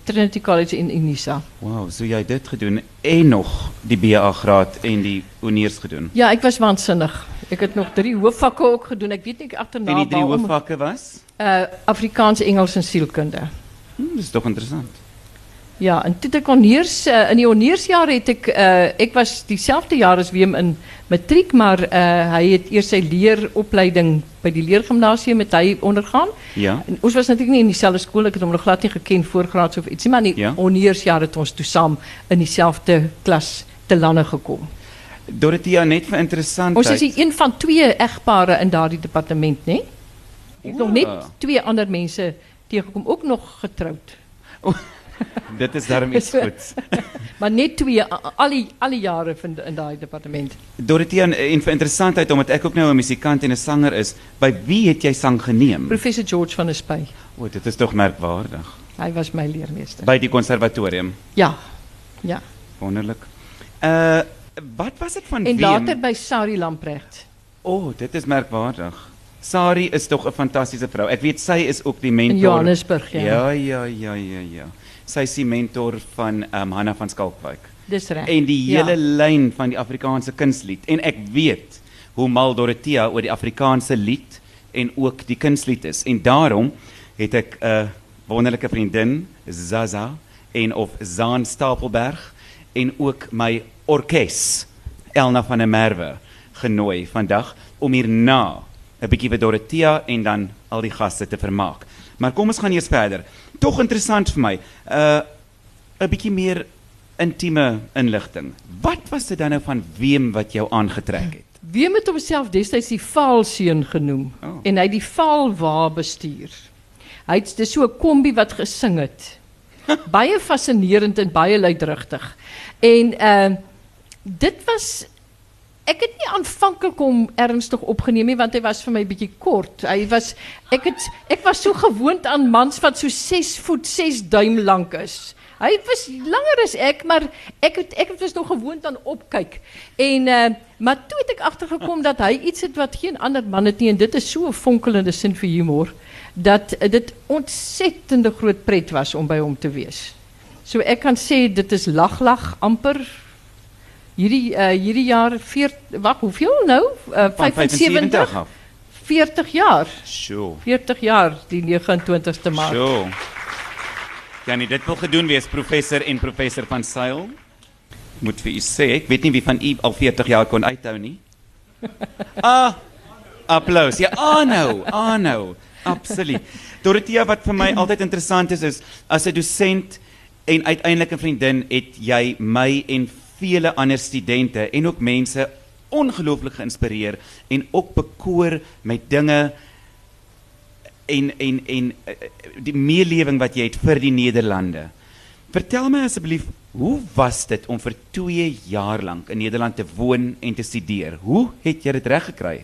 Speaker 4: Trinity College in
Speaker 3: Inisa. Wauw, zo jij dit gedaan en nog die BA graad en die uniers gedaan?
Speaker 4: Ja, ik was waanzinnig. Ik heb nog drie hoofdvakken ook gedaan. Ik weet niet achterna.
Speaker 3: En die drie hoofdvakken was?
Speaker 4: Afrikaans, Engels en zielkunde.
Speaker 3: Hmm, Dat is toch interessant.
Speaker 4: Ja, en toen ik uh, in die het ik, ik eh, was diezelfde jaar als Wim in matriek, maar eh, hij heeft eerst zijn leeropleiding bij die leergymnasium met hij ondergaan.
Speaker 3: Ja.
Speaker 4: En ons was natuurlijk niet in diezelfde school, ik heb hem nog laat niet gekend voor of iets, maar in die
Speaker 3: ja.
Speaker 4: het ons toen samen in diezelfde klas te landen gekomen.
Speaker 3: Dorothea, net voor interessant.
Speaker 4: Ons is een van twee echtparen in dat departement, nee? Ik heb nog net twee andere mensen tegengekomen, ook nog getrouwd.
Speaker 3: Dit is daarom iets goed.
Speaker 4: maar net twee, alle, alle jaren van de, in dat departement.
Speaker 3: Dorothea, een interessantheid, omdat ik ook nou een muzikant en een zanger is. Bij wie heb jij zang geneem?
Speaker 4: Professor George van der
Speaker 3: O, Oh, dit is toch merkwaardig.
Speaker 4: Hij was mijn leermeester.
Speaker 3: Bij die conservatorium?
Speaker 4: Ja, ja.
Speaker 3: Wonderlijk. Uh, eh, wat was het van
Speaker 4: En later bij Sari Lamprecht.
Speaker 3: Oh, dit is merkwaardig. Sari is toch een fantastische vrouw. Ik weet, zij is ook die mentor.
Speaker 4: Johannesburg, ja.
Speaker 3: Ja, ja, ja, ja, ja. Sy is die mentor van um, Hanna van Skalkwyk.
Speaker 4: Dis reg.
Speaker 3: En die
Speaker 4: Ja.
Speaker 3: hele lyn van die Afrikaanse kunslied. En ek weet hoe mal Dorothea oor die Afrikaanse lied en ook die kunslied is. En daarom het ek 'n wonderlike vriendin, Zaza en of Zaan Stapelberg en ook my orkes Elna van der Merwe genooi vandag om hierna 'n bietjie vir Dorothea en dan al die gaste te vermaak. Maar kom ons gaan eers verder. Tog interessant vir my. Uh 'n bietjie meer intieme inligting. Wat was dit dan nou van Wem wat jou aangetrek het?
Speaker 4: Wie het homself destyds die Vaalseun genoem
Speaker 3: Oh.
Speaker 4: en hy die Vaalwa bestuur. Hy het dis so 'n kombi wat gesing het. baie fascinerend en baie luidrigtig. En ehm dit was ek het nie aanvanklik hom ernstig opgeneem nie want hy was vir my bietjie kort. Hy was ek het was so gewoond aan mans wat so 6 voet 6 duim lank is. Hy was langer as ek, maar ek het ek was nog gewoond aan opkyk. En uh, maar toe het ek dat hy iets het wat geen ander man het en dit is so 'n fonkelende sin vir humor dat uh, dit groot pret was om by hom te wees. So ek kan sê dit is lag amper hierdie uh, hierdie jaar 40 wag hoeveel nou uh,
Speaker 3: Van
Speaker 4: 75
Speaker 3: af.
Speaker 4: 40 jaar
Speaker 3: Sjoe.
Speaker 4: 40 jaar die 29ste maart.
Speaker 3: Sjoe. Ja, nee, dit wil gedoen wees professor en professor van Sail. Moet vir u sê, ek weet nie wie van u al 40 jaar kon uithou nie. Ah, applous. Ja, aanhou, aanhou. Absoluut. Dorothea wat vir my altyd interessant is is as 'n dosent En uiteindelik 'n vriendin het jy my en vele ander studente en ook mense ongelooflik geïnspireer en ook bekoor met dinge en en en eh, die meelewing wat jy het vir die Nederlande. Vertel my asseblief, hoe was dit om vir 2 jaar lank in Nederland te woon en te studeer? Hoe het jy dit reg gekry?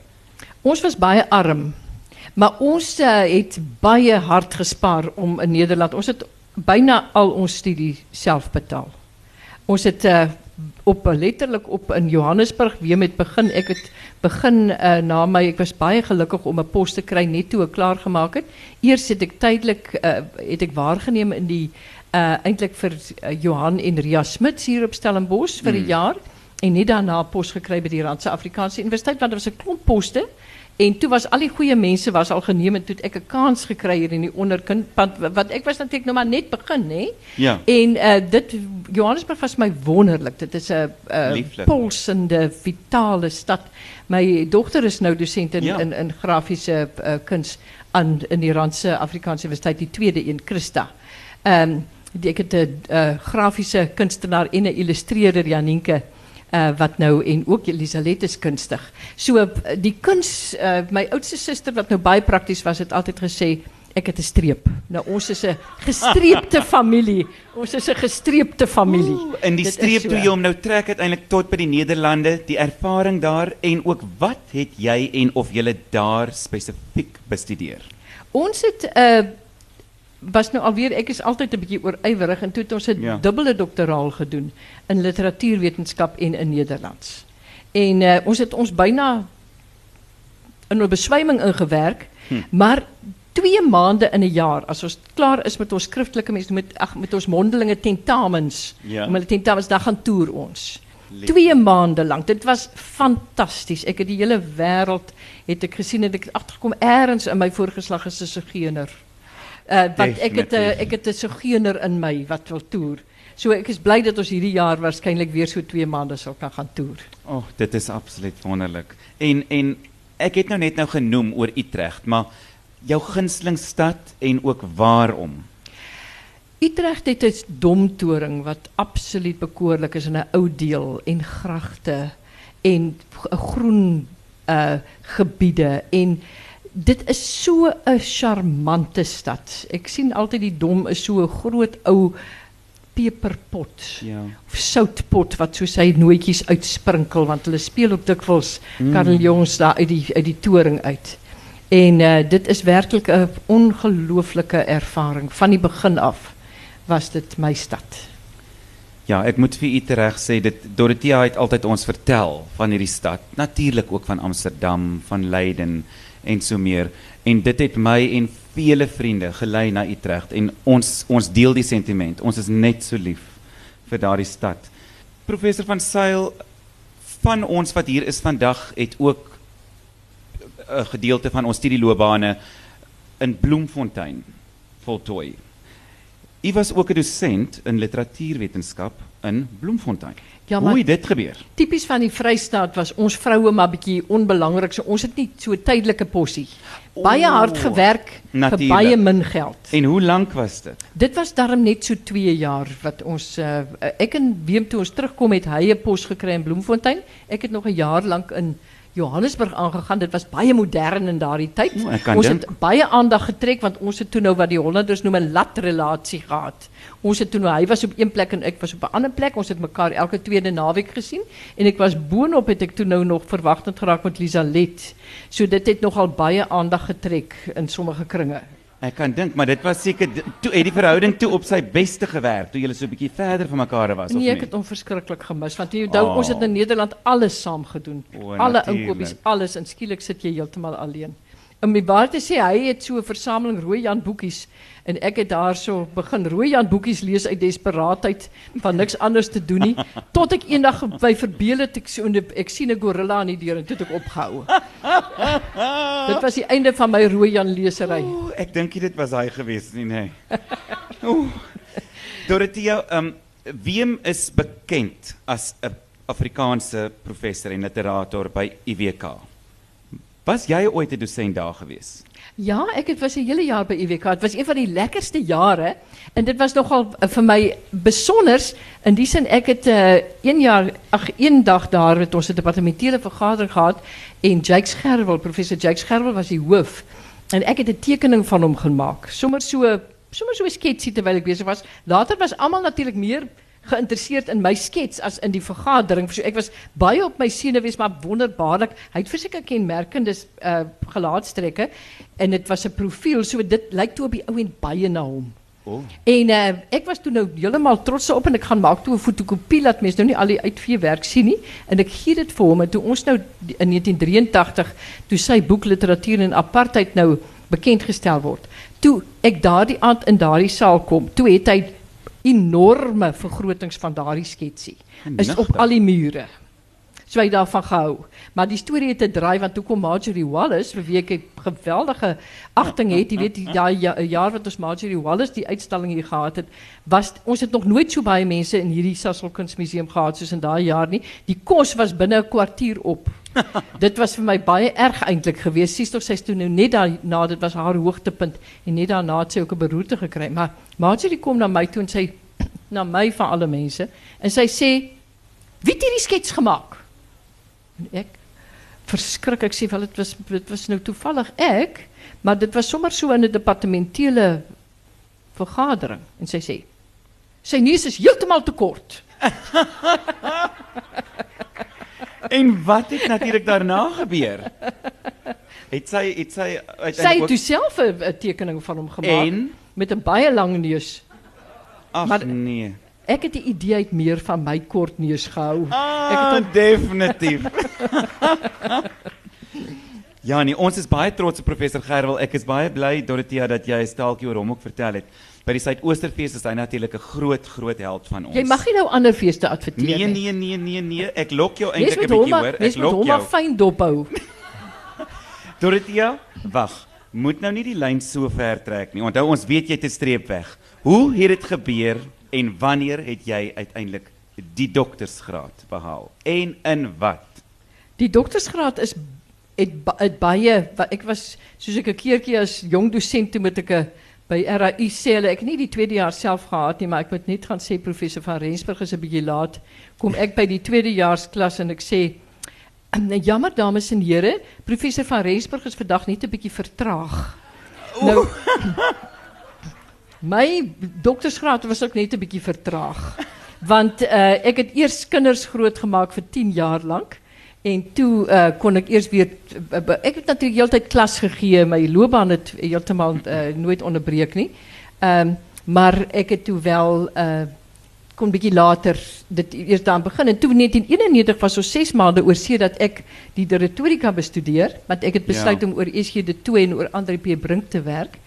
Speaker 4: Ons was baie arm. Maar ons uh, het baie hard gespaar om in Nederland. Ons het bijna al ons studie self betaal. Ons het uh, op letterlik op in Johannesburg weer met begin. Ek het begin uh, na my ek was baie gelukkig om 'n pos te kry net toe ek klaar gemaak het. Eers het ek tydelik uh, het ek waargeneem in die uh, eintlik vir uh, Johan en Ria hier op Stellenbosch vir 'n mm. jaar en net daarna pos gekry by die Randse Afrikaanse Universiteit want daar was 'n klomp poste en toen was al die goede mensen was al geneem en toen ik een kans gekregen in die onderkant. Want, ik was natuurlijk nog maar net begin. hè.
Speaker 3: Ja.
Speaker 4: En uh, dit, Johannesburg was mij wonderlijk. Dit is een eh, polsende, vitale stad. Mijn dochter is nu docent in, ja. in, in, grafische uh, kunst aan, in de Randse Afrikaanse Universiteit, die tweede in Christa. Um, ik heb de grafische kunstenaar en illustreerder Janinke uh, wat nou en ook Elisabeth is kunstig. So uh, die kuns uh, my oudste suster wat nou baie prakties was het altyd gesê ek het 'n streep. Nou ons is 'n gestreepte familie. Ons is 'n gestreepte familie. Oeh,
Speaker 3: in die Dit streep so. toe jy hom nou trek uiteindelik tot by die Nederlande, die ervaring daar en ook wat het jy en of jy daar spesifiek bestudeer?
Speaker 4: Ons het uh, was nou alweer, ik is altijd een beetje oorijverig en toen het ons het dubbele doctoraal gedaan in literatuurwetenschap en in Nederlands. En uh, ons het ons bijna in een beswijming een gewerk, hm. maar twee maanden in een jaar, als we klaar is met ons schriftelijke met, met ons mondelinge tentamens, ja. met tentamens, daar gaan toer ons. Twee maanden lang. Dit was fantastisch. Ik heb die hele wereld het ek gezien en ik achterkom ergens in mijn voorgeslag is een Uh, want ek het uh, ek het 'n sogeuner in my wat wil toer. So ek is bly dat ons hierdie jaar waarskynlik weer so 2 maande sal kan gaan toer.
Speaker 3: Oh, dit is absoluut wonderlik. En en ek het nou net nou genoem oor Utrecht, maar jou gunsteling stad en ook waarom?
Speaker 4: Utrecht het 'n domtoring wat absoluut bekoorlik is in 'n ou deel en gragte en 'n groen uh gebiede en dit is so 'n charmante stad. Ek sien altyd die dom is so 'n groot ou peperpot. Ja. Of soutpot wat so sy nootjies uitsprinkel want hulle speel op dikwels mm. Jongs daar uit die uit die toring uit. En uh, dit is werklik 'n ongelooflike ervaring van die begin af was dit my stad.
Speaker 3: Ja, ek moet vir u sê dit Dorothea het altyd ons vertel van hierdie stad, natuurlik ook van Amsterdam, van Leiden en so meer. En dit het my en vele vriende gelei na Utrecht en ons ons deel die sentiment. Ons is net so lief vir daardie stad. Professor van Sail van ons wat hier is vandag het ook 'n gedeelte van ons studieloopbane in Bloemfontein voltooi. U was ook 'n dosent in literatuurwetenskap in Bloemfontein Ja, Hoe het dit gebeur?
Speaker 4: Typies van die Vrystaat was ons vroue maar bietjie onbelangrik. So ons het nie so 'n tydelike possie. Baie hard gewerk vir baie min geld.
Speaker 3: En hoe lank was dit?
Speaker 4: Dit was daarom net so 2 jaar wat ons uh, ek en Wim toe ons terugkom het hy 'n pos gekry in Bloemfontein. Ek het nog 'n jaar lank in Johannesburg aangegaan. Dit was baie modern in daardie tyd.
Speaker 3: O,
Speaker 4: ons het baie aandag getrek want ons het toe nou wat die Hollanders noem 'n latrelasie gehad. Ons het toe nou hy was op een plek en ek was op 'n ander plek. Ons het mekaar elke tweede naweek gesien en ek was boonop het ek toe nou nog verwagtend geraak met Lisa Let. So dit het nogal baie aandag getrek in sommige kringe.
Speaker 3: Ek kan dink, maar dit was seker toe die verhouding toe op sy beste gewerk toe julle so 'n bietjie verder van mekaar was nee?
Speaker 4: Nee, ek het hom verskriklik gemis want onthou oh. ons het in Nederland alles saam gedoen. Oh, Alle inkopies, alles en skielik sit jy heeltemal alleen. My baie te sê, hy het so 'n versameling rooi Jan boekies En ek het daar so begin rooi Jan boekies lees uit desperaatheid van niks anders te doen nie tot ek eendag by verbeel het ek so ek sien 'n gorilla aan die deur en toe het ek opgehou. dit was die einde van my rooi Jan lesery.
Speaker 3: Ooh, ek dink dit was hy gewees nie nê. Ooh. Dorothea, ehm um, Wiem is bekend as 'n Afrikaanse professor en literator by IWK. Was jy ooit 'n dosent daar gewees?
Speaker 4: Ja, ik het was een hele jaar bij IWK. Het was een van die lekkerste jaren. En dit was nogal eh, voor mij bijzonders. In die zijn ik het eh, uh, één jaar, ach, één dag daar het onze departementele vergadering gehad. En Jake Scherwel, professor Jake Scherwel was die hoof. En ik heb de tekening van hem gemaakt. Zomaar zo'n so, sommer sketsie terwijl ik bezig was. Later was allemaal natuurlijk meer geïnteresseerd in my skets as in die vergadering. So ek was baie op my senuwees maar wonderbaarlik. Hy het verseker kenmerkende uh gelaatstrekke en dit was 'n profiel. So dit lyk toe op die ou en baie na hom.
Speaker 3: Oh.
Speaker 4: En uh, ek was toe nou heeltemal trots op en ek gaan maak toe 'n fotokopie laat mense nou nie al die uitveewerk sien nie en ek gee dit vir hom en toe ons nou in 1983 toe sy boek literatuur en apartheid nou bekend gestel word. Toe ek daardie aand in daardie saal kom, toe het hy enorme vergrotings van daardie sketsie. Is op al die mure. So hy daarvan gehou. Maar die storie het 'n draai want toe kom Marjorie Wallace vir wie ek geweldige agting het. Jy weet die ja, ja, jaar wat ons Marjorie Wallace die uitstalling hier gehad het, was ons het nog nooit so baie mense in hierdie Sasol Kunsmuseum gehad soos in daai jaar nie. Die kos was binne 'n kwartier op. dit was vir my baie erg eintlik geweest. Sies tog sy's toe nou net daarna dit was haar hoogtepunt en net daarna het sy ook 'n beroerte gekry. Maar Marjorie kom na my toe en sy na my van alle mense en sy sê wie het hierdie skets gemaak? Ek verskrik, ek sê wel dit was dit was nou toevallig ek, maar dit was sommer so in 'n departementele vergadering en sy sê sy neus is heeltemal te kort.
Speaker 3: En wat het natuurlik daarna gebeur? Het sy het sy
Speaker 4: Sy het
Speaker 3: uiteindelik
Speaker 4: toe self 'n 'n tekening van hom gemaak
Speaker 3: En?
Speaker 4: met 'n baie lang neus.
Speaker 3: Ag
Speaker 4: maar-
Speaker 3: nee.
Speaker 4: Ek het die idee uit meer van my kort neus gehou.
Speaker 3: Ah,
Speaker 4: Ek het hom
Speaker 3: definitief. ja, nee, ons is baie trots op professor Gerwel. Ek is baie bly Dorothea dat jy 'n staaltjie oor hom ook vertel het. By die Suidoosterfees is hy natuurlik 'n groot groot held van ons.
Speaker 4: Jy mag nie nou ander feeste adverteer
Speaker 3: Nee,
Speaker 4: nie.
Speaker 3: nee, nee, nee, nee. Ek lok jou eintlik 'n
Speaker 4: moet hom
Speaker 3: bietjie hoor. Ek
Speaker 4: moet
Speaker 3: lok
Speaker 4: hom
Speaker 3: jou.
Speaker 4: maar fyn dophou.
Speaker 3: Dorothea, wag. Moet nou nie die lyn so ver trek nie. Onthou ons weet jy 'n streep weg. Hoe het dit gebeur en wanneer het jy uiteindelik die doktorsgraad behaal? En in wat?
Speaker 4: Die doktorsgraad is het, het baie ek was soos ek 'n keertjie as jong dosent toe met ek 'n by RAI sê hulle ek het nie die tweede jaar self gehad nie maar ek moet net gaan sê professor van Rensburg is 'n bietjie laat kom ek by die tweedejaarsklas en ek sê nou jammer dames en here professor van Rensburg is vandag net 'n bietjie vertraag nou Mijn doktersgraad was ook net een beetje vertraagd. Want eh, ik uh, heb eerst kinders groot gemaakt voor tien jaar lang. En toen eh, kon ik eerst weer. Eh, ik heb natuurlijk altijd klas gegeven, mijn loopbaan het helemaal uh, nooit onderbreek. Nie. Ehm, maar ik heb toen wel. kon een beetje later dit eerst aan beginnen. En toen in 1991 was zo zes maanden oor dat ik die de retorica bestudeer. Want ik het besluit om eerst hier de Toe en oor André P. Brink te werken.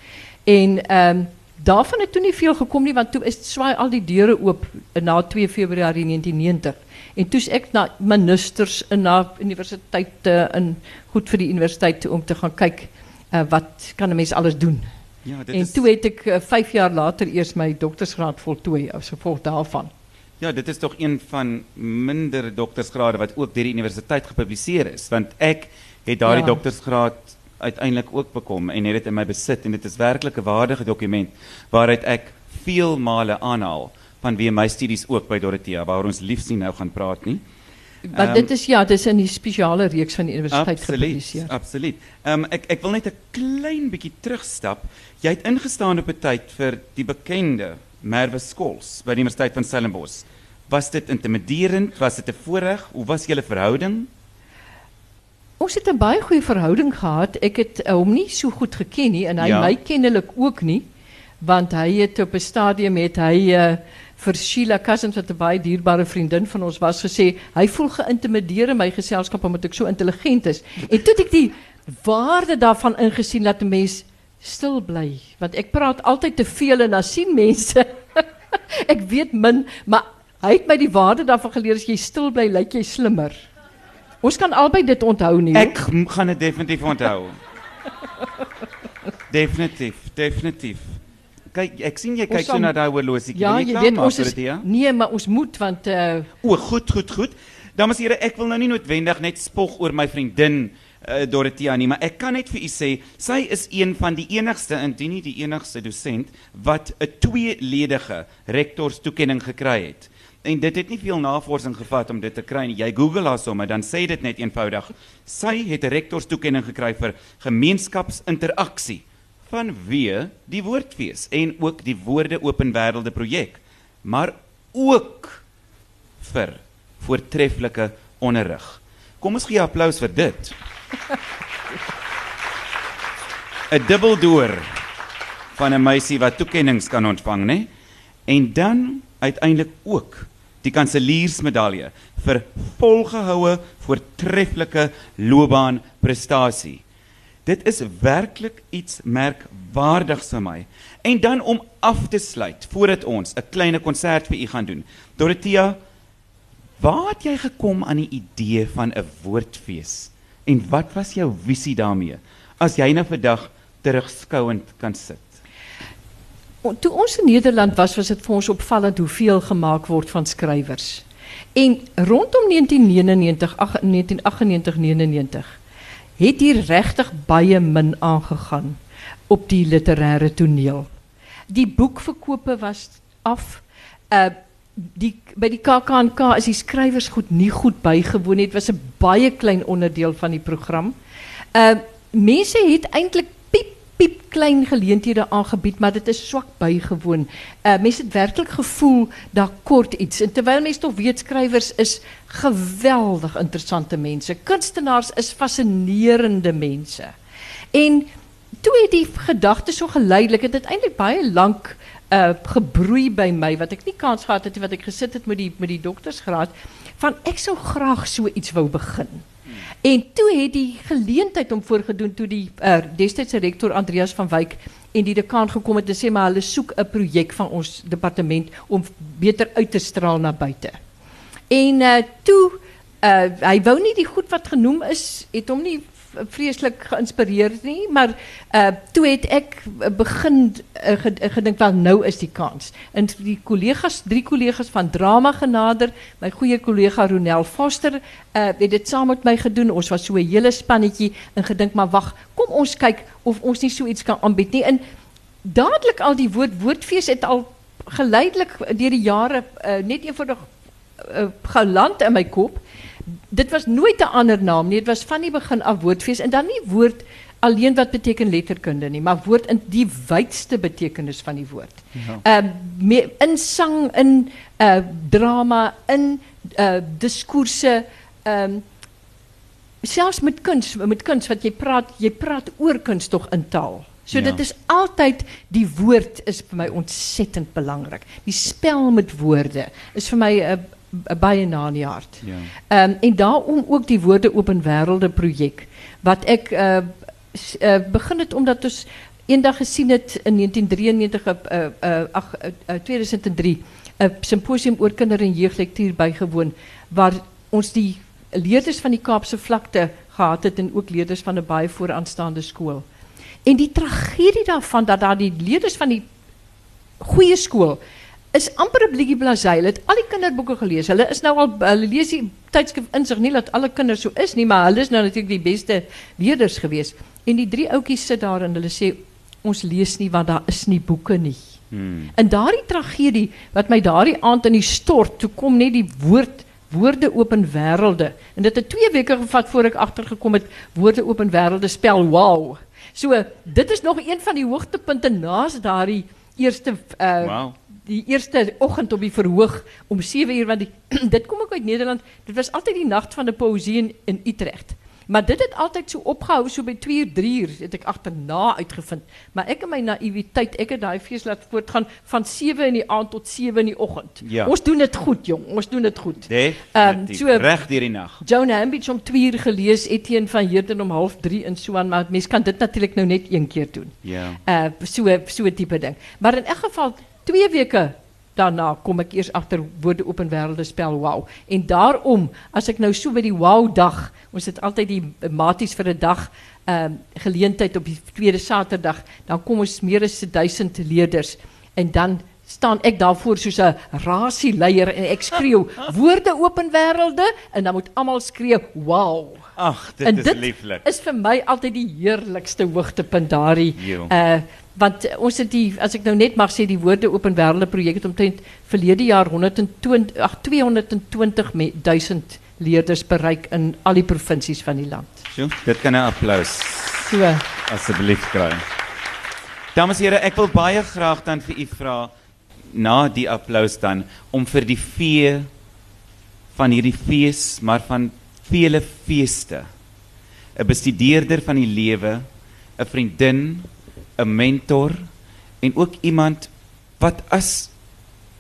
Speaker 4: En ehm, daarvan het toen niet veel gekomen want toen is zwaai al die dieren op eh, na 2 februari 1990. En toen is ik naar ministers en naar universiteiten en goed voor die universiteit om te gaan kijken eh, wat kan een mens alles doen.
Speaker 3: Ja,
Speaker 4: en toen heb ik eh, vijf jaar later eerst mijn doktersgraad voltooid als gevolg daarvan.
Speaker 3: Ja, dit is toch een van minder doktersgraden wat ook door de universiteit gepubliceerd is. Want ik heb daar
Speaker 4: die
Speaker 3: doktersgraad uiteindelik ook bekom en het dit in my besit en dit is werklik 'n waardige dokument waaruit ek veel male aanhaal vanweë my studies ook by Dorothea waar ons liefs nie nou gaan praat nie.
Speaker 4: Want
Speaker 3: Ehm,
Speaker 4: dit is ja, dit is in die spesiale reeks van die universiteit gepubliseer.
Speaker 3: absoluut. Ehm ek ek wil net 'n klein bietjie terugstap. Jy het ingestaan op 'n tyd vir die bekende Merwe Skols by die Universiteit van Stellenbosch. Was dit intimiderend? Was dit 'n voorreg? Hoe was julle verhouding?
Speaker 4: Ons het 'n baie goeie verhouding gehad. Ek het uh, hom nie so goed geken nie en hy
Speaker 3: Ja.
Speaker 4: my kennelik ook nie, want hy het op 'n stadium het hy uh, vir Sheila Cousins wat 'n baie dierbare vriendin van ons was gesê, hy voel geïntimideer in my geselskap omdat ek so intelligent is. En toe het ek die waarde daarvan ingesien dat 'n mens stil bly, want ek praat altyd te veel en dan sien mense ek weet min, maar hy het my die waarde daarvan geleer as jy stil bly, lyk jy slimmer. Ons kan albei dit onthou nie.
Speaker 3: Ek gaan dit definitief onthou. definitief, definitief. Kyk, ek sien jy kyk so na daai horlosie.
Speaker 4: Ja, jy
Speaker 3: klaar
Speaker 4: weet ons is
Speaker 3: Dorothea?
Speaker 4: nee, maar ons moet want uh
Speaker 3: O, goed, goed, goed. Dames en here, ek wil nou nie noodwendig net spog oor my vriendin uh, Dorothea nie, maar ek kan net vir u sê sy is een van die enigste indien nie die enigste dosent wat 'n tweeledige rektorstoekenning gekry het. En dit het nie veel navorsing gevat om dit te kry nie. Jy Google haar sommer, dan sê dit net eenvoudig. Sy het 'n rektorstoekenning gekry vir gemeenskapsinteraksie vanweë die woordfees en ook die woorde open wêrelde projek, maar ook vir voortreffelike onderrig. Kom ons gee 'n applous vir dit. 'n Dubbeldoor van 'n meisie wat toekennings kan ontvang, né? En dan uiteindelik ook die kanseliersmedalje vir volgehoue voortreffelike loopbaanprestasie. Dit is werklik iets merkwaardigs vir my. En dan om af te sluit voordat ons 'n klein konsert vir u gaan doen. Dorothea, waar het jy gekom aan die idee van 'n woordfees? En wat was jou visie daarmee? As jy nou vandag terugskouend kan sit.
Speaker 4: Toe ons in Nederland was, was dit vir ons opvallend hoeveel gemaak word van skrywers. En rondom 1999, 1998, 99 het hier regtig baie min aangegaan op die literêre toneel. Die boekverkope was af. Uh die by die KAKNK is die skrywers goed nie goed bygewoon het. Dit was 'n baie klein onderdeel van die program. Uh mense het eintlik piep piep klein geleenthede aangebied, maar dit is swak bygewoon. Uh mense het werklik gevoel daar kort iets. En terwyl mense tog weet skrywers is geweldig interessante mense. Kunstenaars is fascinerende mense. En toe het die gedagte so geleidelik het dit eintlik baie lank uh gebroei by my wat ek nie kans gehad het wat ek gesit het met die met die doktersgraad van ek sou graag so iets wou begin. En toe het die geleentheid om voorgedoen toe die uh, destydse rektor Andreas van Wyk en die dekaan gekom het en sê maar hulle van ons departement om beter uit te straal na buite. En uh, toe uh, hy wou nie die goed wat genoem is, het hom nie vreeslik geïnspireerd nie, maar uh toe het ek begin uh, gedink wel nou is die kans. En die kollegas, drie kollegas van drama genader, my goeie kollega Ronel Foster, uh het dit saam met my gedoen. Ons was so 'n hele spannetjie en gedink maar wag, kom ons kyk of ons nie so iets kan aanbied. En dadelik al die woord woordfees het al geleidelik deur die jare uh, net eenvoudig uh, geland in my kop dit was nooit 'n ander naam nie. Dit was van die begin af woordfees en dan nie woord alleen wat beteken letterkunde nie, maar woord in die wydste betekenis van die woord. Ehm ja. uh, in sang, in uh, drama, in uh, diskoerse ehm um, selfs met kuns, met kuns wat jy praat, jy praat oor kuns tog in taal. So ja. dit is altyd die woord is vir my ontsettend belangrik. Die spel met woorde is vir my 'n uh, baie na in die hart. Ja. Um, en daarom ook die woorde open wêrelde projek wat ek uh, uh begin het omdat ons eendag gesien het in 1993 uh, uh, uh, 2003 'n simposium oor kinder en jeuglektuur bygewoon waar ons die leerders van die Kaapse vlakte gehad het en ook leerders van 'n baie vooraanstaande skool. En die tragedie daarvan dat daar die leerders van die goeie skool is amper 'n bietjie blasé. Hulle het al die kinderboeke gelees. Hulle is nou al hulle lees die tydskrif insig nie dat alle kinders so is nie, maar hulle is nou natuurlik die beste leerders gewees. En die drie ouetjies sit daar en hulle sê ons lees nie want daar is nie boeke nie. Hmm. En daardie tragedie wat my daardie aand in die stort, toe kom net die woord woorde open wêrelde. En dit het 2 weke gevat voor ek agtergekom het woorde open wêrelde spel wow. So dit is nog een van die hoogtepunte naas daardie eerste uh wow die eerste oggend op die verhoog om 7 uur want die, dit kom ook uit Nederland. Dit was altyd die nag van 'n poësie in, in Utrecht. Maar dit het altyd so opgehou so by 2 uur, 3 uur het ek agterna uitgevind. Maar ek in my naïwiteit, ek het daai fees laat voortgaan van 7 in die aand tot 7 in die oggend.
Speaker 3: Ja.
Speaker 4: Ons doen dit goed, jong. Ons doen dit goed.
Speaker 3: Ehm um, so reg deur die nag.
Speaker 4: Joan Hambidge om 2 uur gelees, Etienne van Heerden om 0:30 en so aan, maar mens kan dit natuurlik nou net een keer doen.
Speaker 3: Ja.
Speaker 4: Uh so so tipe ding. Maar in elk geval twee weke daarna kom ek eers agter woorde open wêrelde spel wow. En daarom as ek nou so by die wow dag, ons het altyd die maties vir 'n dag ehm uh, geleentheid op die tweede Saterdag, dan kom ons meer as 1000 leerders en dan staan ek daarvoor soos 'n rasieleier en ek skreeu woorde open wêrelde en dan moet almal skree wow.
Speaker 3: Ag, dit is
Speaker 4: dit
Speaker 3: lieflik.
Speaker 4: is vir my altyd die heerlikste hoogtepunt daardie uh want uh, ons het die as ek nou net mag sê die woorde open wêrelde projek het omtrent verlede jaar 120 ag 220 me- 000 leerders bereik in al die provinsies van die land.
Speaker 3: Sjoe, dit kan 'n applous
Speaker 4: So
Speaker 3: asseblief kry. Dames en here, ek wil baie graag dan vir u vra na die applous dan om vir die vee van hierdie fees, maar van vele feeste 'n bestudeerder van die lewe, 'n vriendin, 'n mentor en ook iemand wat as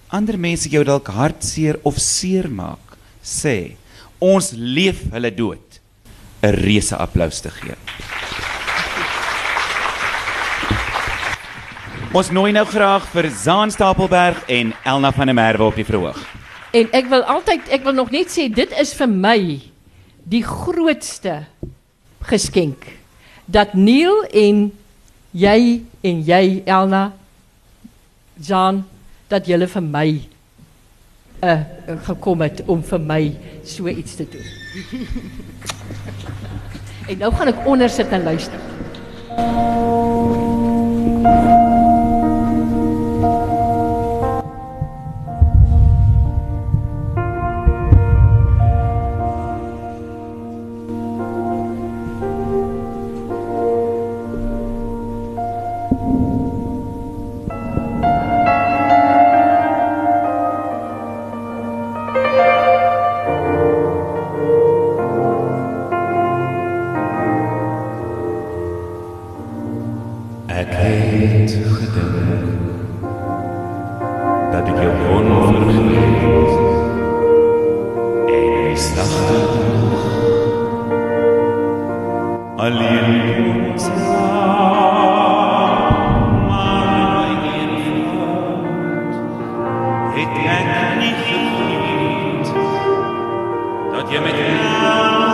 Speaker 3: ander mense jou dalk hartseer of seer maak, sê ons leef hulle dood 'n reuse applous te gee. Ons nooi nou graag vir Zaan Stapelberg en Elna van der Merwe op die verhoog.
Speaker 4: En ek wil altyd ek wil nog net sê dit is vir my die grootste geskenk dat Neil en jy en jy Elna Jan dat julle vir my uh gekom het om vir my so iets te doen. en nou gaan ek onder sit en luister.
Speaker 3: Denk nicht,
Speaker 5: dass ihr mit
Speaker 6: Herrn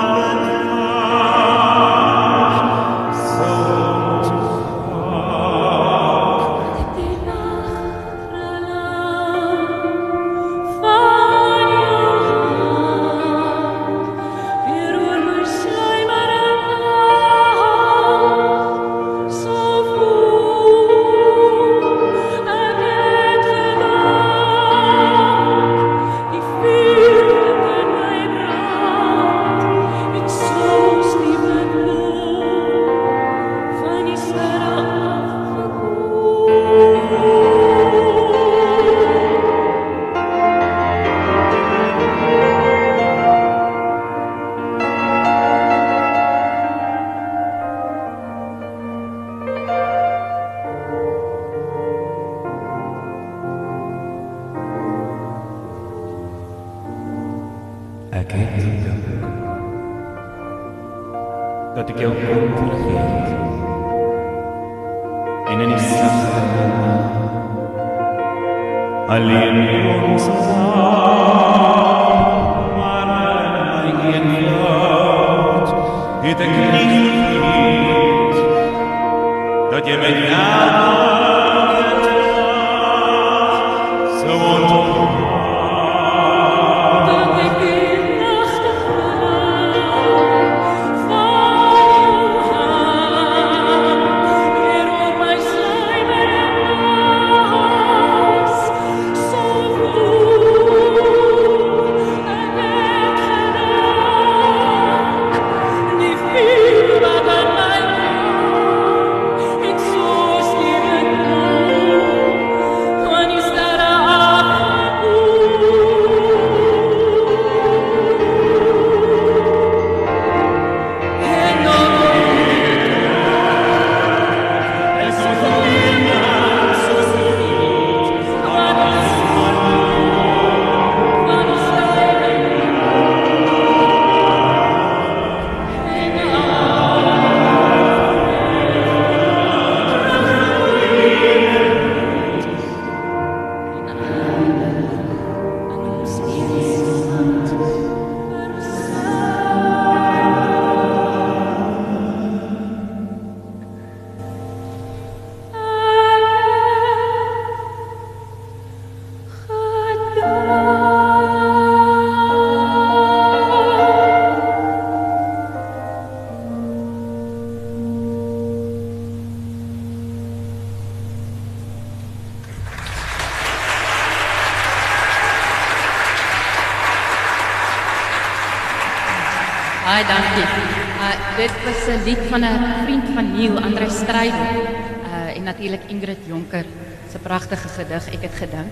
Speaker 6: schrijver. Uh, en natuurlijk Ingrid Jonker, ze prachtige gedicht, ik het gedink.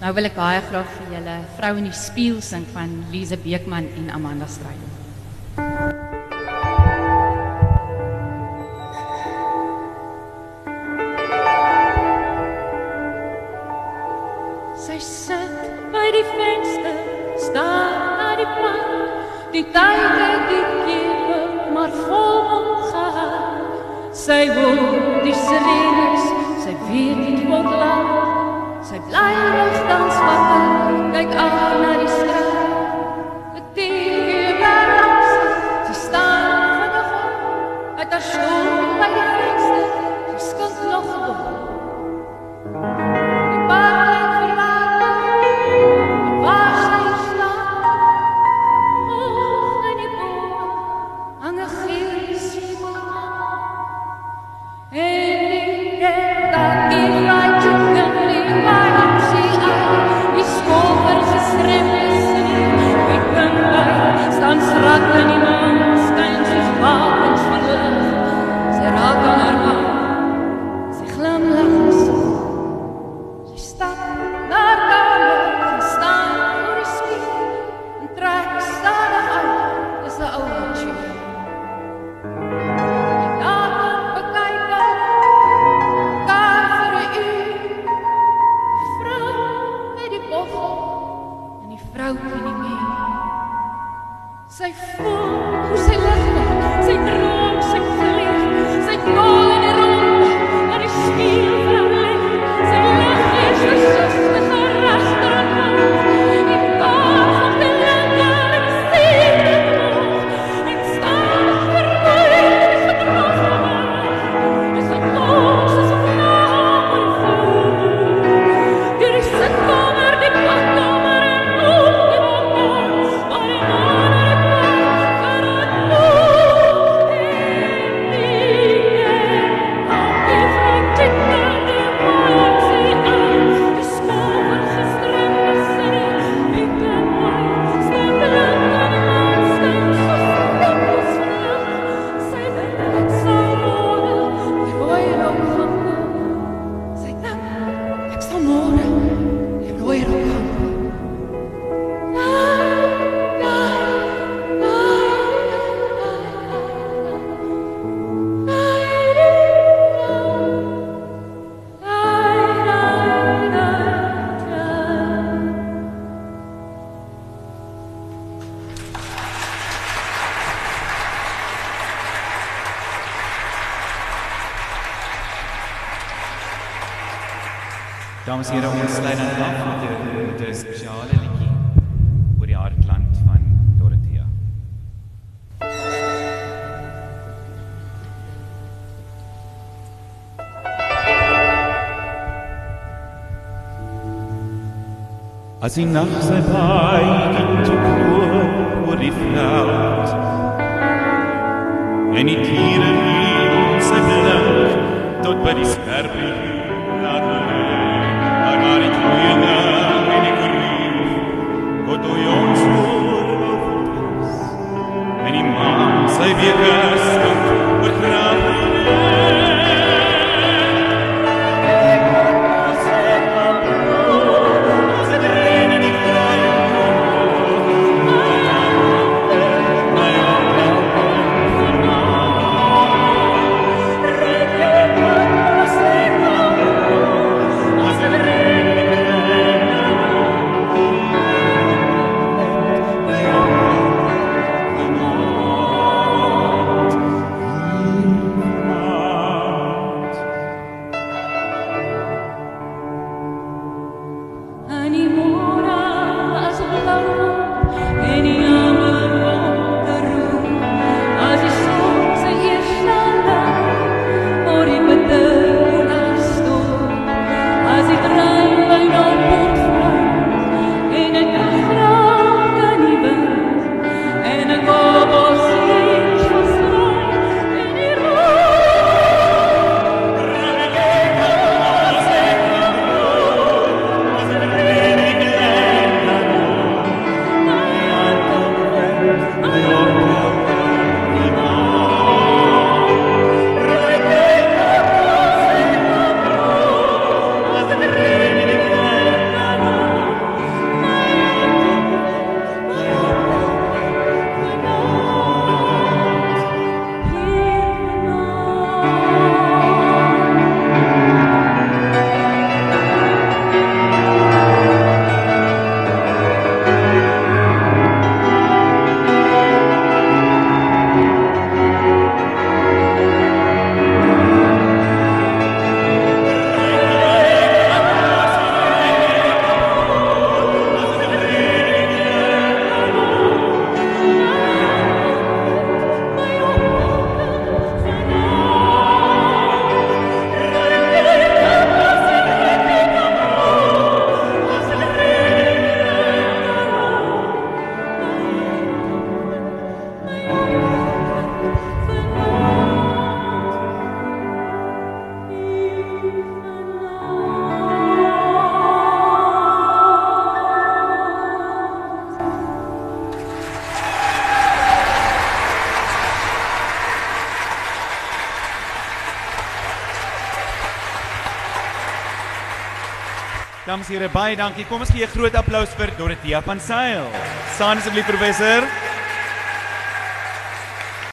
Speaker 6: Nou wil ik haar graag voor jullie Vrouw die Spiel van Lise Beekman en Amanda
Speaker 5: Strijder.
Speaker 3: dames en here, ons sluit dan af met 'n met 'n spesiale liedjie oor die hartland van Dorothea. As die nag sy paai dit toe oor die veld en die diere hier ons se blik tot by die skerp
Speaker 5: hier
Speaker 3: Dames en here, baie dankie. Kom ons gee 'n groot applous vir Dorothea van Sail. Staan asseblief professor.